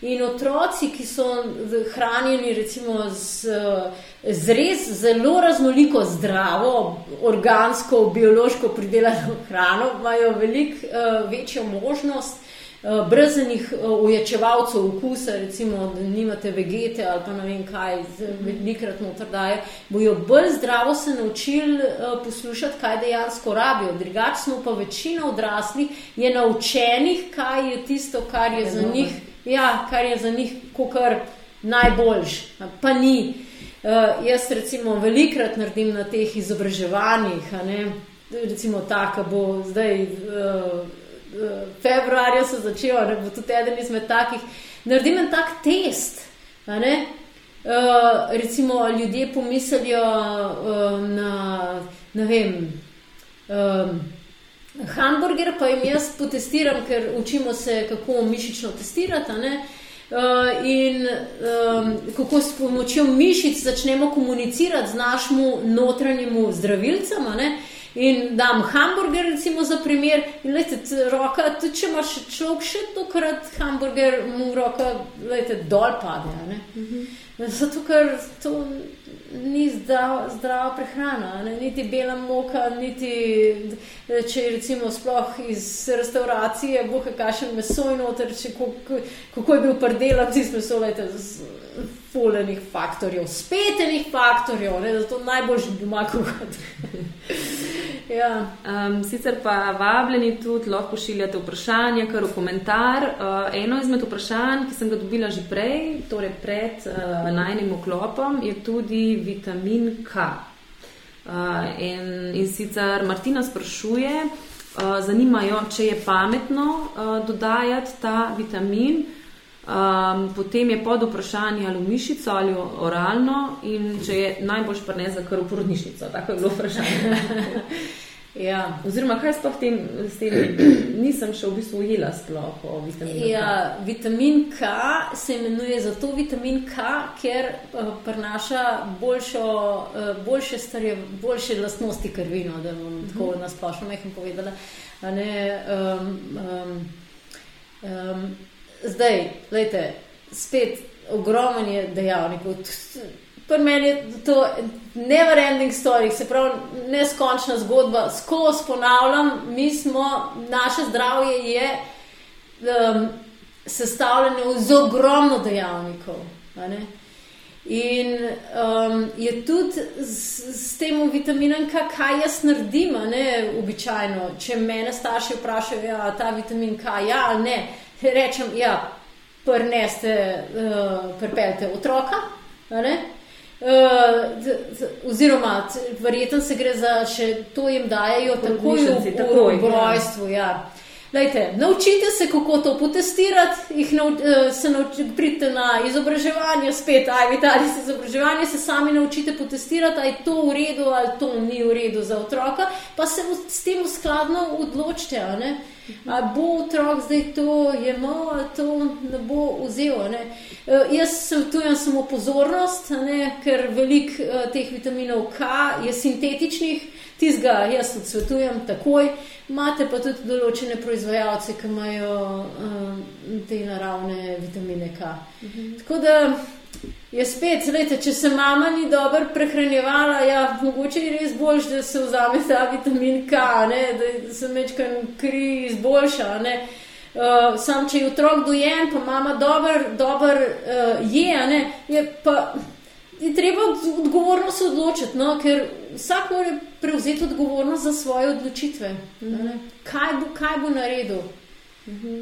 In otroci, ki so hranjeni recimo z, z res zelo raznoliko zdravo, organsko, biološko pridelano hrano, imajo veliko uh, večjo možnost Eh, brez enih eh, uječevalcev okusa, recimo, da nimate vegete ali pa ne vem kaj, velikrat noter daje, bojo bolj zdravo se naučili eh, poslušati, kaj dejansko rabijo. Drugač smo pa večina odraslih je naučenih, kaj je tisto, kar je, je za njih, ja, kar je za njih kukar najboljš, pa ni. Uh, jaz recimo velikrat naredim na teh izobraževanjih, recimo tako bo zdaj uh, februarja se začelo, da bo tudi eden izmed takih. Naredim en tak test. Uh, recimo, ljudje pomislijo uh, na, ne vem, um, hamburger, pa jim jaz potestiram, ker učimo se, kako mišično testirati. Uh, in um, kako s pomočjo mišic začnemo komunicirati z našim notranjim zdravilcem. Uh, in dam hamburger, recimo, za primer. In lejte, roka, tudi če imaš človek še tokrat hamburger, mu roka, lejte, dol pade. Mm -hmm. Zato, ker to ni zdrav, zdrava prehrana, ne? niti bela moka, niti če je recimo sploh iz restauracije, bohe kašen meso in noter, če, kako, kako je bil predelan, ti smo so lejte. Z, Polenih faktorjev, spetenih faktorjev, ne, zato najbolj doma kuhati. Ja. Um, sicer pa vabljeni tudi lahko pošiljate vprašanje, kar v komentar. Uh, eno izmed vprašanj, ki sem ga dobila že prej, torej pred uh, najnim oklopom, je tudi vitamin K. Uh, in, in sicer Martina sprašuje, uh, zanimajo, če je pametno uh, dodajati ta vitamin. Um, potem je pod vprašanje ali v mišico ali oralno, in če je najbolj šprne za kar v porodnišnico. Tako je bilo vprašanje. ja. Oziroma, kaj sploh tem, s tem nisem še v bistvu ujela sploh o vitaminu ja, K? Vitamin K se imenuje zato vitamin K, ker uh, prinaša boljšo, uh, boljše, starje, boljše lastnosti krvino, da bom uh -huh. tako mhm. nasplošno nekaj povedala. Ne, um, um, um, zdaj, gledajte, spet ogromen je dejavnikov. Pri meni je to never ending story, se pravi, neskončna zgodba, skozi ponavljam, mi smo, naše zdravje je um, sestavljeno iz ogromno dejavnikov. In um, je tudi s, s tem vitaminom, kaj jaz naredim, ne, običajno, če me starši vprašajo, ja, ta vitamin K, ja ali ne rečem, ja, prneste, uh, pripeljte otroka. Uh, oziroma, verjetno se gre za še to, jim dajo takoj v, v, v rojstvu. Ja. Lejte, naučite se, kako to potestirati, jih nau, eh, se naučite, pridite na izobraževanje, spet, aj, vitali se izobraževanje, se sami naučite potestirati, je to v redu, ali to ni v redu za otroka, pa se s tem skladno odločite. Ali bo otrok zdaj to jemal, ali to ne bo vzel. Ne? Uh, jaz svetujem samo pozornost, ne? ker veliko uh, teh vitaminov K je sintetičnih, tizga jaz odsvetujem takoj. Imate pa tudi določene proizvajalce, ki imajo uh, te naravne vitamine K. Mhm. Tako da je spet, lejte, če se mama ni dobro prehranjevala, ja, mogoče je res boljš, da se vzame ta vitamin K, ne, da se mečkan kri izboljša. Ne. Uh, sam, če je otrok dojen, pa mama dobro dober, uh, je, ne, je pa je treba odgovornost odločiti, no, ker vsak mora prevzeti odgovornost za svoje odločitve. Mhm. Kaj, bo, kaj bo naredil? Mhm.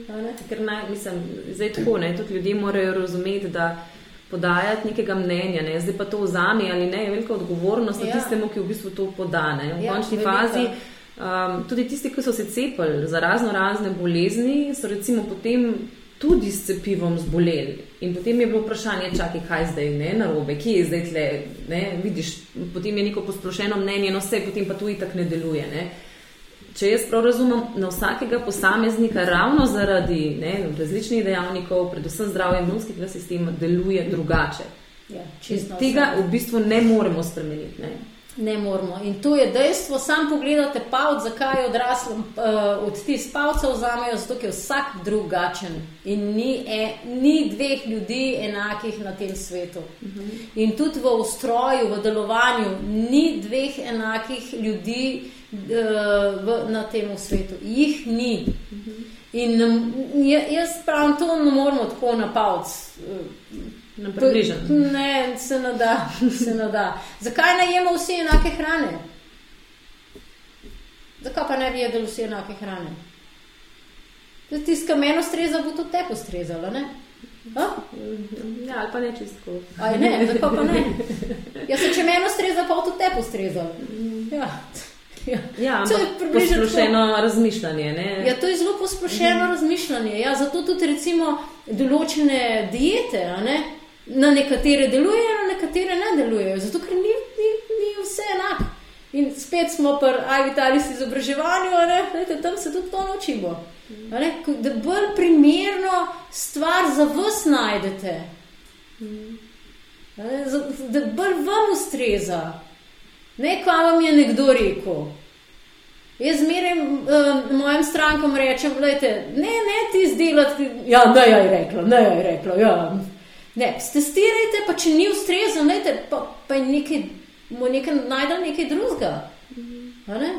Ker naj, mislim, zdaj tako, ne, tudi ljudje morajo razumeti, da podajati nekega mnenja, ne, zdaj pa to vzame ali ne, je velika odgovornost ja. tistemu, ki v bistvu to podane. V ja, končni velika. fazi. Um, tudi tisti, ki so se cepili za razno razne bolezni, so recimo potem tudi s cepivom zboleli. In potem je bilo vprašanje, čakaj, kaj zdaj ne na robe, kje je zdaj tle. Ne? Vidiš, potem je neko posplošeno mnenje, no vse, potem pa to itak ne deluje. Ne? Če jaz prav razumem, na vsakega posameznika ravno zaradi ne, različnih dejavnikov, predvsem zdravja imunskega sistema, deluje drugače. Ja, tega v bistvu ne moremo spremeniti. Ne? Ne moramo. In to je dejstvo, sam pogledate pavc, zakaj je odraslo uh, od tih pavcev vzamejo, zato je vsak drugačen. In ni, e, ni dveh ljudi enakih na tem svetu. Uh mhm. -huh. In tudi v ustroju, v delovanju, ni dveh enakih ljudi uh, v, na tem svetu. Jih ni. Uh mhm. -huh. In um, jaz pravim, to ne moramo tako na pavc. Uh, približen. Ne, se ne da, se ne da. Zakaj ne jemo vsi enake hrane? Zakaj pa ne bi jedli vsi enake hrane? Tisti, ki meni ustreza, bo to te ustrezalo, ne? A? Ja, ali pa ne čistko. Aj ne, zakaj pa ne? Ja, se če meni ustreza, pa bo to te ustrezalo. Ja. Ja, ja to je posplošeno razmišljanje. Ne? Ja, to je zelo posplošeno mm. razmišljanje. Ja, zato tudi recimo določene diete, ne, na nekatere delujejo, na nekatere ne delujejo, zato ker ni, ni, ni vse enako. In spet smo pri iVitalis izobraževanju, Lejte, tam se tudi to naučimo. Da bolj primerno stvar za vas najdete, da bolj vam ustreza, ne kaj vam je nekdo rekel. Jaz zmeraj uh, mojim strankam rečem, da ne, ne ti izdelati, ja, ne, ja, je rekla, ne, ja, je rekla, ja. Ne, testirajte, pa če ni ustrezno, pa, pa je nekaj, nekaj najdel nekaj drugega. Ne?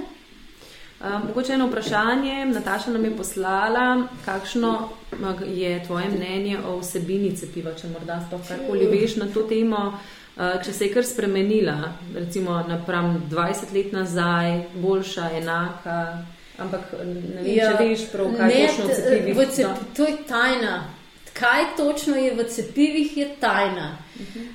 Um, mogoče eno vprašanje, Nataša nam je poslala, kakšno je tvoje mnenje o vsebini cepiva, če morda sploh karkoli veš na to temo, uh, če se je kar spremenila, recimo napram 20 let nazaj, boljša, enaka, ampak ne vem, ja, če veš prav, kaj je točno cepivo. Cep, to je tajna kaj točno je v cepivih, je tajna.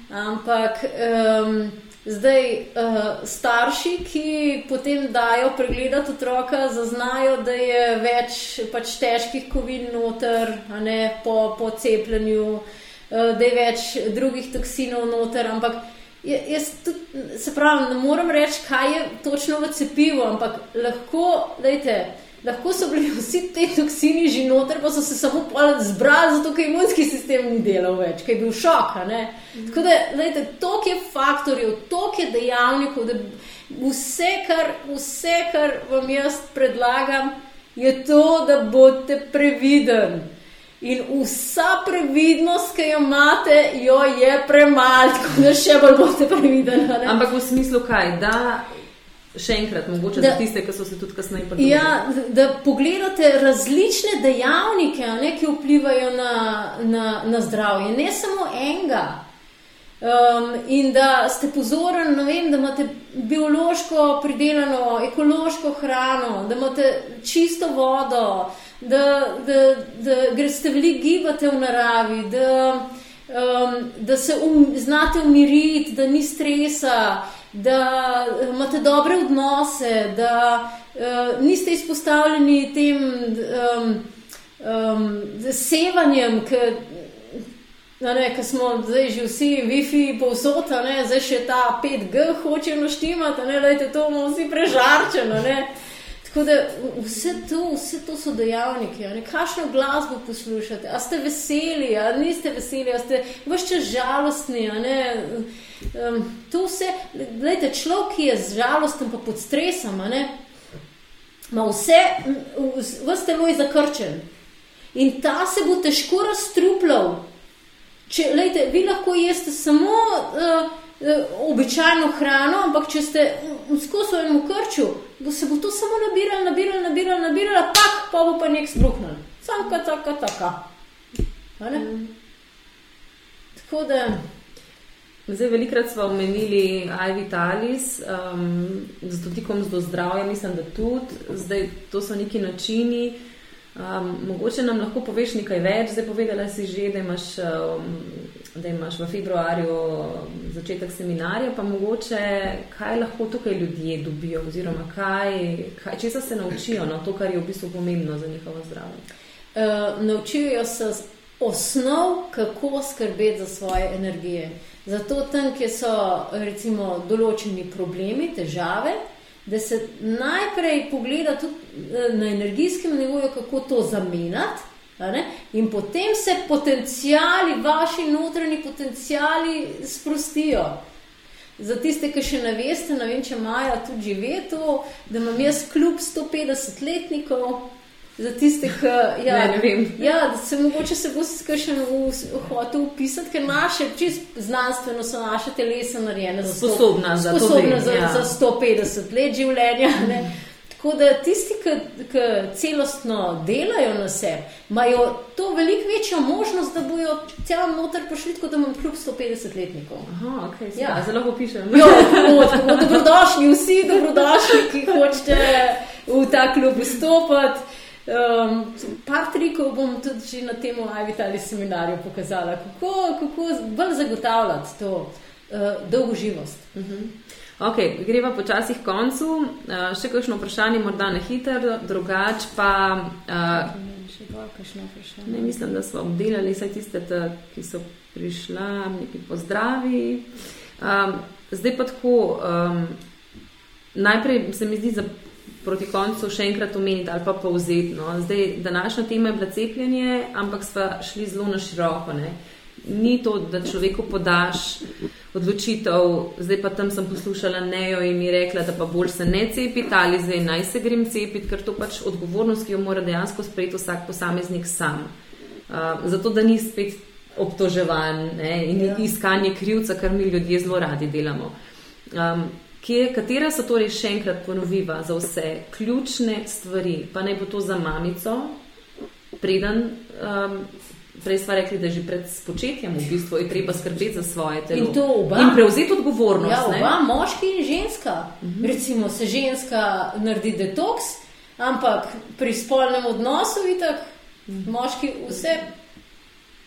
Ampak um, zdaj uh, starši, ki potem dajo pregledati otroka, zaznajo, da je več pač težkih kovin noter, ne, po, po cepljenju, uh, da je več drugih toksinov noter. Ampak jaz tudi, se pravi, ne morem reči, kaj je točno v cepivu, ampak lahko, dajte lahko so bili vsi ti toksini že noter, pa so se samo zbrali, zato ker imunski sistem ni delal več, ker je bil šok. Mm. Tako da, gledajte, toliko je faktorjev, toliko je dejavnikov, da vse kar, vse, kar vam jaz predlagam, je to, da boste previden. In vsa previdnost, ki jo imate, jo je premalo, tako da še bolj boste prevideni. Ampak v smislu kaj? Da Še enkrat, mogoče da, za tiste, ki so se tudi kasneje podali. Ja, da, da pogledate različne dejavnike, ne, ki vplivajo na, na, na zdravje, ne samo enega. Um, in da ste pozorni, vem, da imate biološko pridelano, ekološko hrano, da imate čisto vodo, da, da, da greste veliko gibati v naravi, da, um, da se um, znate umiriti, da ni stresa da imate dobre odnose, da uh, niste izpostavljeni tem um, um, sevanjem, ki smo zdaj že vsi Wi-Fi povsod, zdaj še ta 5G hoče naštimati, da je to vsi prežarčeno. Ne? Tako da vse to, vse to so dejavniki. Kakšno glasbo poslušate? A ste veseli, a niste veseli, a ste vse čas žalostni. Um, to vse, gledajte, človek, ki je žalosten, pa pod stresom, ima vse, vse telo je zakrčen. In ta se bo težko razstrupljal. Če, lejte, vi lahko jeste samo uh, običajno hrano, ampak če ste skozi svojemu krču, bo se bo to samo nabiralo, nabiralo, nabiralo, nabiralo, pak, pa bo pa nek sprohnil. Samka, taka, taka. Mm. Tako da. Zdaj, velikrat smo omenili iVitalis, um, z dotikom do zdravja, mislim, da tudi. Zdaj, to so neki načini. Um, mogoče nam lahko poveš nekaj več. Zdaj, povedala si že, da imaš, um, da imaš v februarju začetek seminarja, pa mogoče kaj lahko tukaj ljudje dobijo, oziroma kaj, kaj, česa se naučijo, no, to, kar je v bistvu pomembno za njihovo zdravje. Uh, naučijo se osnov, kako skrbeti za svoje energije. Zato tam, kjer so recimo določeni problemi, težave, da se najprej pogleda tudi eh, na energijskem nivoju, kako to zamenjati. In potem se potencijali, vaši notranji potencijali sprostijo. Za tiste, ki še ne veste, ne vem, če imajo tudi živeto, da imam jaz kljub 150 letnikov, za tiste, ki ja, ne, ne ja, se mogoče se bo skršen v hotel upisati, ker naše, čist znanstveno so naše telesa narejene za, sposobna za, sposobna za, ja. za 150 let življenja. Ne. Tako da tisti, ki celostno delajo na sebi, imajo to veliko večjo možnost, da bojo tja noter prišli, kot da imam kljub 150 letnikov. Aha, okay, ja. zelo opišem. Jo, dobrodošli, vsi dobrodošli, ki hočete v ta klub vstopiti. Um, par trikov bom tudi že na tem ali seminarju pokazala, kako, kako bolj zagotavljati to uh, dolgo živost. Uh -huh. Ok, greva počasi k koncu. Uh, še kakšno vprašanje, morda ne hiter, drugače pa. Uh, ne, mislim, da smo obdelali vse tiste, ki so prišla, neki pozdravi. Um, zdaj pa tako, um, najprej se mi zdi za proti koncu še enkrat omeniti ali pa povzeti. No. Zdaj, današnja tema je bila cepljenje, ampak smo šli zelo na široko. Ne. Ni to, da človeku podaš odločitev, zdaj pa tam sem poslušala Nejo in mi rekla, da pa bolj se ne cepiti ali zdaj naj se grem cepiti, ker to pač odgovornost, ki jo mora dejansko sprejeti vsak posameznik sam. Uh, zato, da ni spet obtoževan ne, in ja. iskanje krivca, kar mi ljudje zelo radi delamo. Um, Kje, katera so torej še enkrat ponoviva za vse ključne stvari, pa naj bo to za mamico, preden, um, prej smo rekli, da že pred spočetjem v bistvu je treba skrbeti za svoje telo. In oba. In prevzeti odgovornost. Ja, oba, ne? moški in ženska. Uh mhm. -huh. Recimo se ženska naredi detoks, ampak pri spolnem odnosu vitak, uh. -huh. moški vse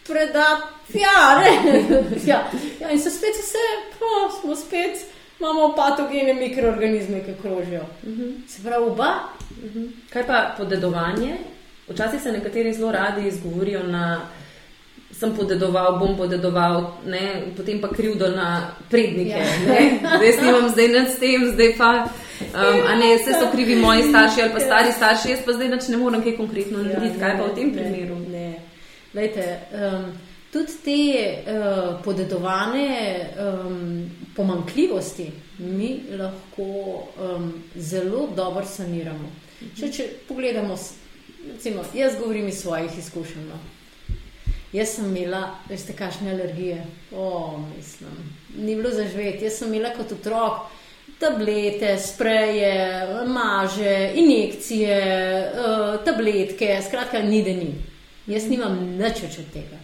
preda, ja, ne. ja. ja, in se spet vse, pa smo spet imamo patogene mikroorganizme, ki krožijo. Uh mhm. -huh. Se pravi, oba. Uh mhm. -huh. Kaj pa podedovanje? Včasih se nekateri zelo radi izgovorijo na. Sem podedoval, bom podedoval, ne? potem pa krivdo na prednike. Ja. Zdaj snimam, zdaj nad tem, zdaj pa. Um, a ne, vse so krivi moji starši ali pa stari starši, jaz pa zdaj ne morem kaj konkretno ja, narediti. Ja, kaj pa v tem primeru? Ne, ne. Lejte, um, tudi te uh, podedovane um, pomankljivosti mi lahko um, zelo dobro saniramo. Če, če pogledamo, recimo, jaz govorim iz svojih izkušenj. No. Jaz sem imela, veste, kakšne alergije. O, mislim, ni bilo zaživeti. Jaz sem imela kot otrok tablete, spreje, maže, injekcije, uh, tabletke, skratka, ni da ni. Jaz nimam nič od tega.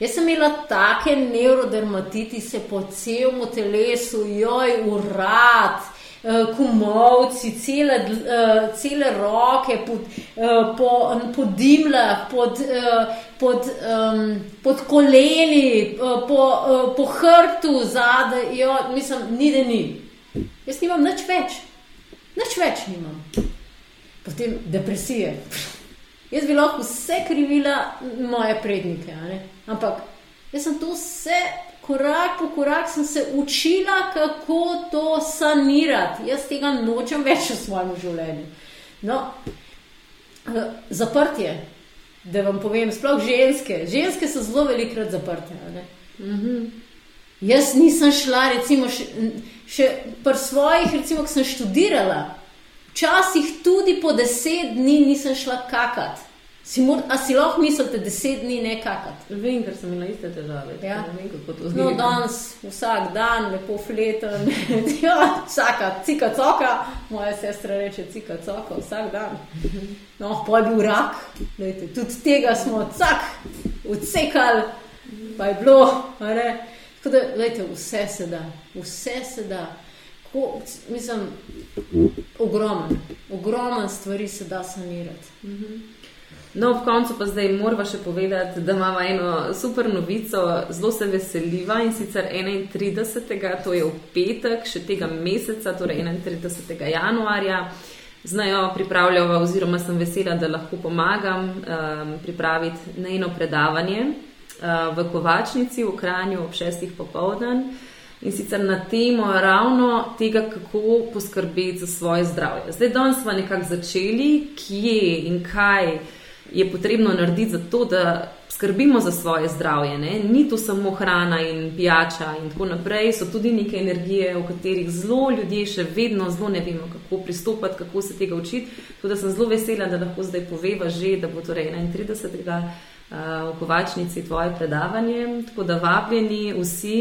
Jaz sem imela take neurodermatitise po celem telesu, joj, urad, eh, kumovci, cele, eh, cele roke, pod, eh, po, pod dimlah, pod, pod, pod koleni, po, po hrtu, zadaj, jo, mislim, ni da ni. Jaz nimam nič več, nič več nimam. Potem depresije. Jaz bi lahko vse krivila moje prednike, ampak jaz sem to vse, korak po korak, sem se učila, kako to sanirati. Jaz tega nočem več v svojem življenju. No, eh, zaprtje, da vam povem, sploh ženske. Ženske so zelo velikrat zaprte. Mhm. Jaz nisem šla, recimo, še, še pri svojih, recimo, ki sem študirala. Včasih tudi po deset dni nisem šla kakat. Si mor, a si lahko mislite, deset dni ne kakat? Vem, ker sem imela iste težave. Ja. Vem, kako to zgleda. No, danes, vsak dan, lepo fleten, ja, vsaka, cika coka, moja sestra reče cika coka, vsak dan. No, pa je bil rak, Lejte, tudi tega smo cak, odsekali, pa je bilo, ne. Tako da, lejte, vse se da, vse se da. Ko, mislim, ogromen, ogromen stvari se da sanirati. No, ob koncu pa zdaj moramo še povedati, da imamo eno super novico, zelo se veseliva in sicer 31. to je v petek, še tega meseca, torej 31. januarja. Znajo pripravljava, oziroma sem vesela, da lahko pomagam um, pripraviti najno predavanje uh, v Kovačnici v Kranju ob šestih popovdan. In sicer na temo ravno tega, kako poskrbeti za svoje zdravje. Zdaj, danes smo nekako začeli, kje in kaj je potrebno narediti za to, da skrbimo za svoje zdravje. Ne? Ni to samo hrana in pijača in tako naprej, so tudi neke energije, o katerih zelo ljudje še vedno zelo ne vemo, kako pristopati, kako se tega učiti. Tako da sem zelo vesela, da lahko zdaj poveva že, da bo torej 31. v Kovačnici tvoje predavanje. Tako da vabljeni vsi.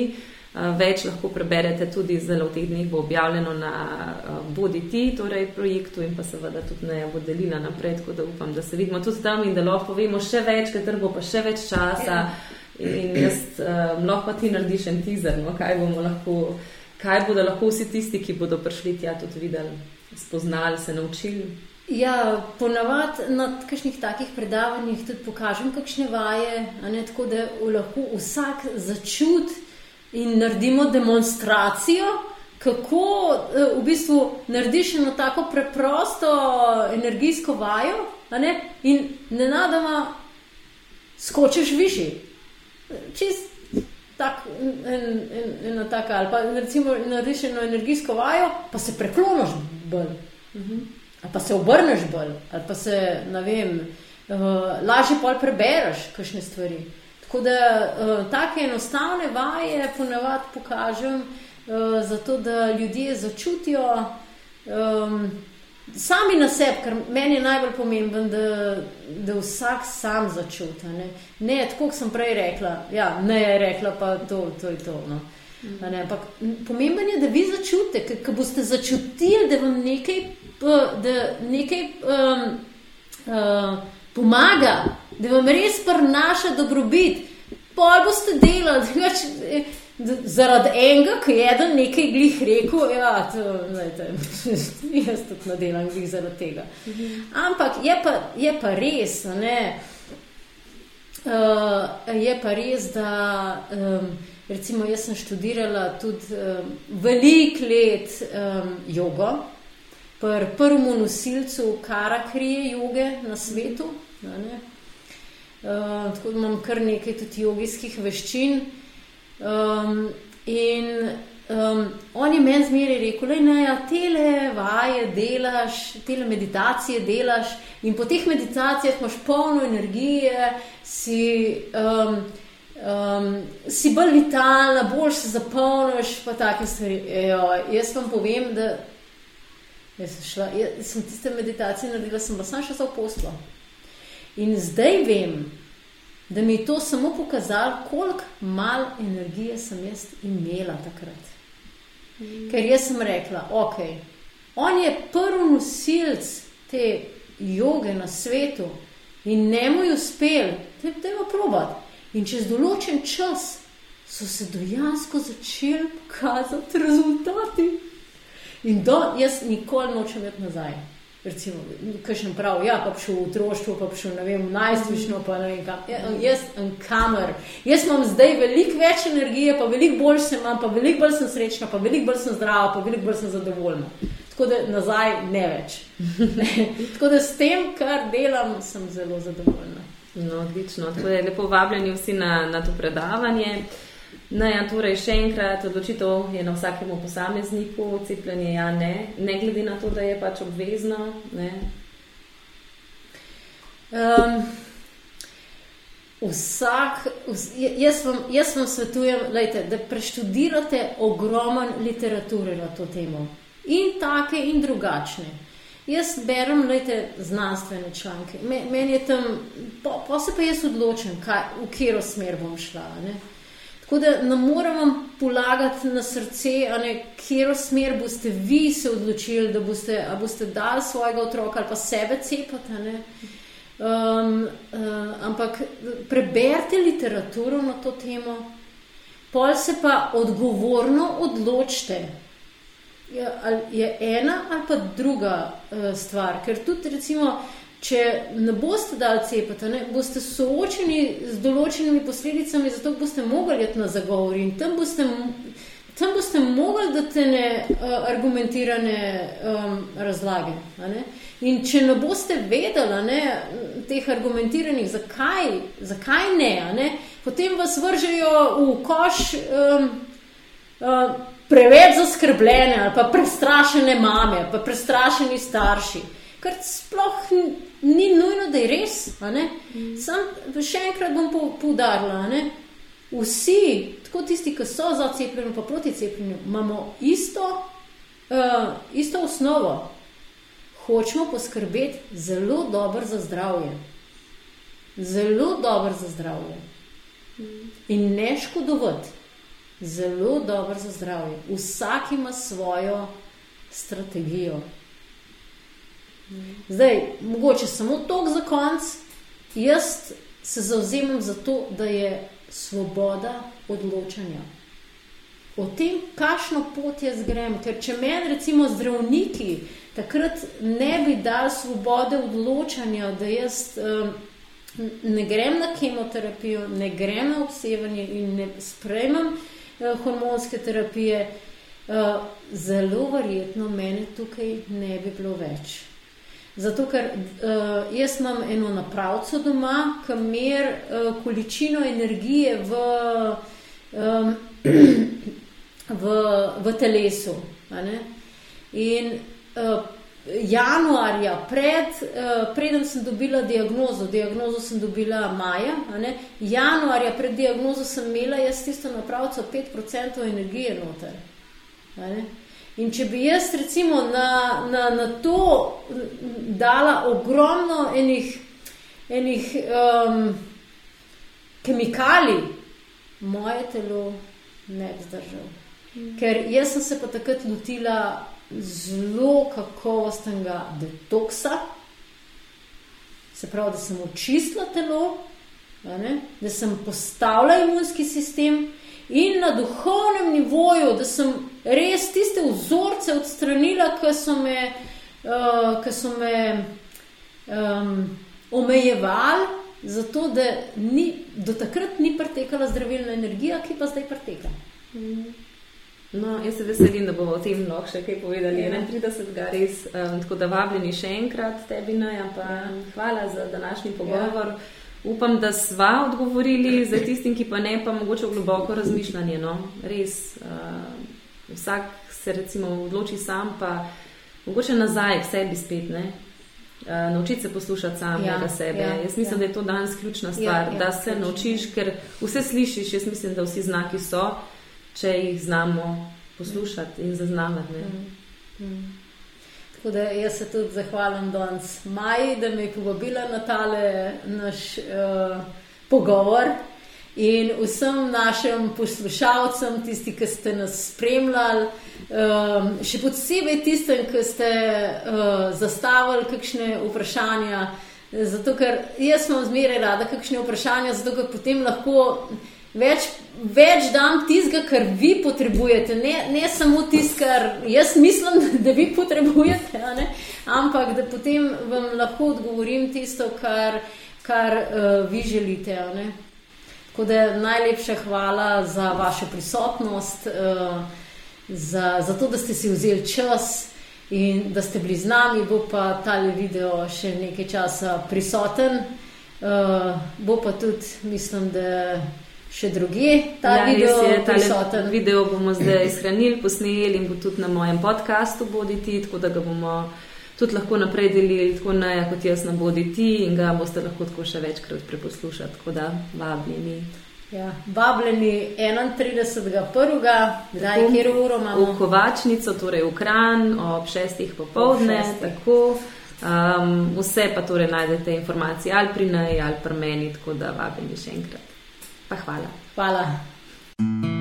Več lahko preberete tudi zelo v teh dneh, bo objavljeno na Bodi ti, torej projektu in pa seveda tudi ne bo delila naprej, tako da upam, da se vidimo tudi tam in da lahko povemo še več, ker bo pa še več časa in jaz um, lahko ti narediš en teaser, no, kaj bomo lahko, kaj bodo lahko vsi tisti, ki bodo prišli tja tudi videli, spoznali, se naučili. Ja, ponavadi na kakšnih takih predavanjih tudi pokažem kakšne vaje, ne tako, da lahko vsak začuti in naredimo demonstracijo, kako v bistvu narediš eno tako preprosto energijsko vajo, ne? in nenadoma skočiš višji. Čist tak, en, en, ena taka, ali pa recimo narediš eno energijsko vajo, pa se prekloniš bolj, ali pa se obrneš bolj, ali pa se, ne vem, uh, lažje pol prebereš kakšne stvari. Tako da uh, take enostavne vaje ponavadi pokažem, uh, zato da ljudje začutijo um, sami na sebi, ker meni je najbolj pomemben, da, da vsak sam začuti. Ne, ne tako sem prej rekla, ja, ne je rekla pa to, to je to. No. Ne, ampak pomemben je, da vi začutite, ker boste začutili, da vam nekaj, da nekaj um, uh, pomaga, da vam res prinaša dobrobit. Pol boste delali, drugač, zaradi enega, ki je eden nekaj glih rekel, ja, to, lejte, jaz tudi nadelam glih zaradi tega. Ampak je pa, je pa res, ne, uh, je pa res, da um, recimo jaz sem študirala tudi um, velik let um, jogo, pr prvemu nosilcu karakrije joge na svetu, ne, Uh, tako da imam kar nekaj tudi jogijskih veščin. Um, in um, on je meni zmeraj rekel, da ja, tele vaje delaš, tele meditacije delaš in po teh meditacijah imaš polno energije, si, um, um, si bolj vitalna, bolj se zapolniš, pa take stvari. Ejo, jaz vam povem, da sem, šla, jaz sem tiste meditacije naredila, sem pa sam še za poslo. In zdaj vem, da mi je to samo pokazalo, koliko malo energije sem jaz imela takrat. Mm. Ker jaz sem rekla, ok, on je prvi nosilc te joge na svetu in ne mu je uspel, da je pa probat. In čez določen čas so se dejansko začeli pokazati rezultati. In do, jaz nikoli nočem iti nazaj recimo, kakšen prav, ja, pa šel v otroštvo, pa šel, ne vem, najstvično, pa ne vem kam. Ja, jaz kamer. Jaz imam zdaj veliko več energije, pa veliko bolj sem imam, pa veliko bolj sem srečna, pa veliko bolj sem zdrava, pa veliko bolj sem zadovoljna. Tako da nazaj ne več. Tako da s tem, kar delam, sem zelo zadovoljna. No, odlično. Tako da je lepo vabljeni vsi na, na to predavanje. No, ja, torej, še enkrat, odločitev je na vsakemu posamezniku, cepljenje ja, ne, ne glede na to, da je pač obvezno. Um, vsak, jaz, vam, jaz vam svetujem, lejte, da preštudirate ogromen literature na to temo. In take, in drugačne. Jaz berem lejte, znanstvene članke, meni je tam, pa, pa se pa jaz odločim, kaj, v katero smer bom šla. Ne? Tako da ne moramo polagati na srce, kje smer boste vi se odločili, da boste, boste dali svojega otroka ali pa sebe cepati. Um, uh, ampak preberite literaturo na to temo, pol se pa odgovorno odločite. Je, je ena ali pa druga uh, stvar, ker tudi, recimo, če ne boste dali cepiti, ne, boste soočeni z določenimi posledicami, zato boste mogli iti na zagovor in tam boste, tam boste mogli dati ne uh, argumentirane um, razlage. Ne. In če ne boste vedeli ne, teh argumentiranih, zakaj, zakaj ne, ne, potem vas vržejo v koš. Um, uh, Preveč zaskrbljene, ali pa prestrašene mame, pa prestrašeni starši, kar sploh ni nujno, da je res. Mm. Sam še enkrat bom poudarila, vsi, tako tisti, ki so za cepljenje, pa proti cepljenju, imamo isto, uh, isto osnovo. Hočemo poskrbeti zelo dobro za zdravje. Zelo dobro za zdravje. Mm. In ne škodovati. Zelo dobro za zdravje. Vsak ima svojo strategijo. Zdaj, mogoče samo tok za konc. Jaz se zauzemam za to, da je svoboda odločanja. O tem, kakšno pot jaz grem. Ker če meni, recimo, zdravniki takrat ne bi dali svobode odločanja, da jaz um, ne grem na kemoterapijo, ne grem na obsevanje in ne sprejmem uh, hormonske terapije, uh, zelo verjetno mene tukaj ne bi bilo več. Zato, ker uh, jaz imam eno napravco doma, ki mer uh, količino energije v, um, v, v telesu. In uh, januarja, pred, uh, preden sem dobila diagnozo, diagnozo sem dobila maja, januarja pred diagnozo sem imela jaz tisto napravco 5% energije noter. In če bi jaz recimo na, na, na to dala ogromno enih, enih um, kemikalij, moje telo ne bi zdržalo. Mm. Ker jaz sem se pa takrat lotila zelo kakovostnega detoksa, se pravi, da sem očistila telo, da sem postavila imunski sistem in na duhovnem nivoju, da sem res tiste vzorce odstranila, ki so me, uh, ki so me um, omejevali, zato da ni, do takrat ni pretekala zdravilna energija, ki pa zdaj preteka. No, jaz se veselim, da bomo o tem lahko še kaj povedali. Ja. 31. res, um, tako da vabljeni še enkrat tebi, Naja, pa ja. hvala za današnji pogovor. Ja. Upam, da sva odgovorili, za tistim, ki pa ne, pa mogoče globoko razmišljanje. No? Res, uh, vsak se recimo odloči sam, pa mogoče nazaj k sebi spet. Ne? Uh, naučiti se poslušati samega ja, sebe. Ja, jaz mislim, ja. da je to danes ključna ja, stvar, ja, ja, da se ključno. naučiš, ker vse slišiš. Jaz mislim, da vsi znaki so, če jih znamo poslušati in zaznavati. Mm. Mm. Tako da jaz se tudi zahvalim danes Maji, da me je povabila na tale naš uh, pogovor in vsem našim poslušalcem, tisti, ki ste nas spremljali, um, še posebej tistem, ki ste uh, zastavili kakšne vprašanja. Zato, ker jaz imam zmeraj rada kakšne vprašanja, zato ker potem lahko več, več dam tistega, kar vi potrebujete, ne, ne samo tisto, kar jaz mislim, da vi potrebujete, ampak da potem vam lahko odgovorim tisto, kar, kar uh, vi želite. Tako da najlepša hvala za vašo prisotnost, uh, za, za to, da ste si vzeli čas. In da ste bili z nami, bo pa ta video še nekaj časa prisoten, uh, bo pa tudi, mislim, da še druge, ta ja, video je prisoten. Video bomo zdaj shranili, posneli in bo tudi na mojem podkastu boditi, tako da ga bomo tudi lahko naprej delili, tako ja, kot jaz na boditi in ga boste lahko tako še večkrat preposlušati, tako da vabljeni. Ja, vabljeni 31.1. Zdaj, kjer uro imamo? V Kovačnico, torej v Kran, ob 6. popovdne, tako. Um, vse pa torej najdete informacije ali pri naj ali pri meni, tako da vabim še enkrat. Pa hvala. Hvala.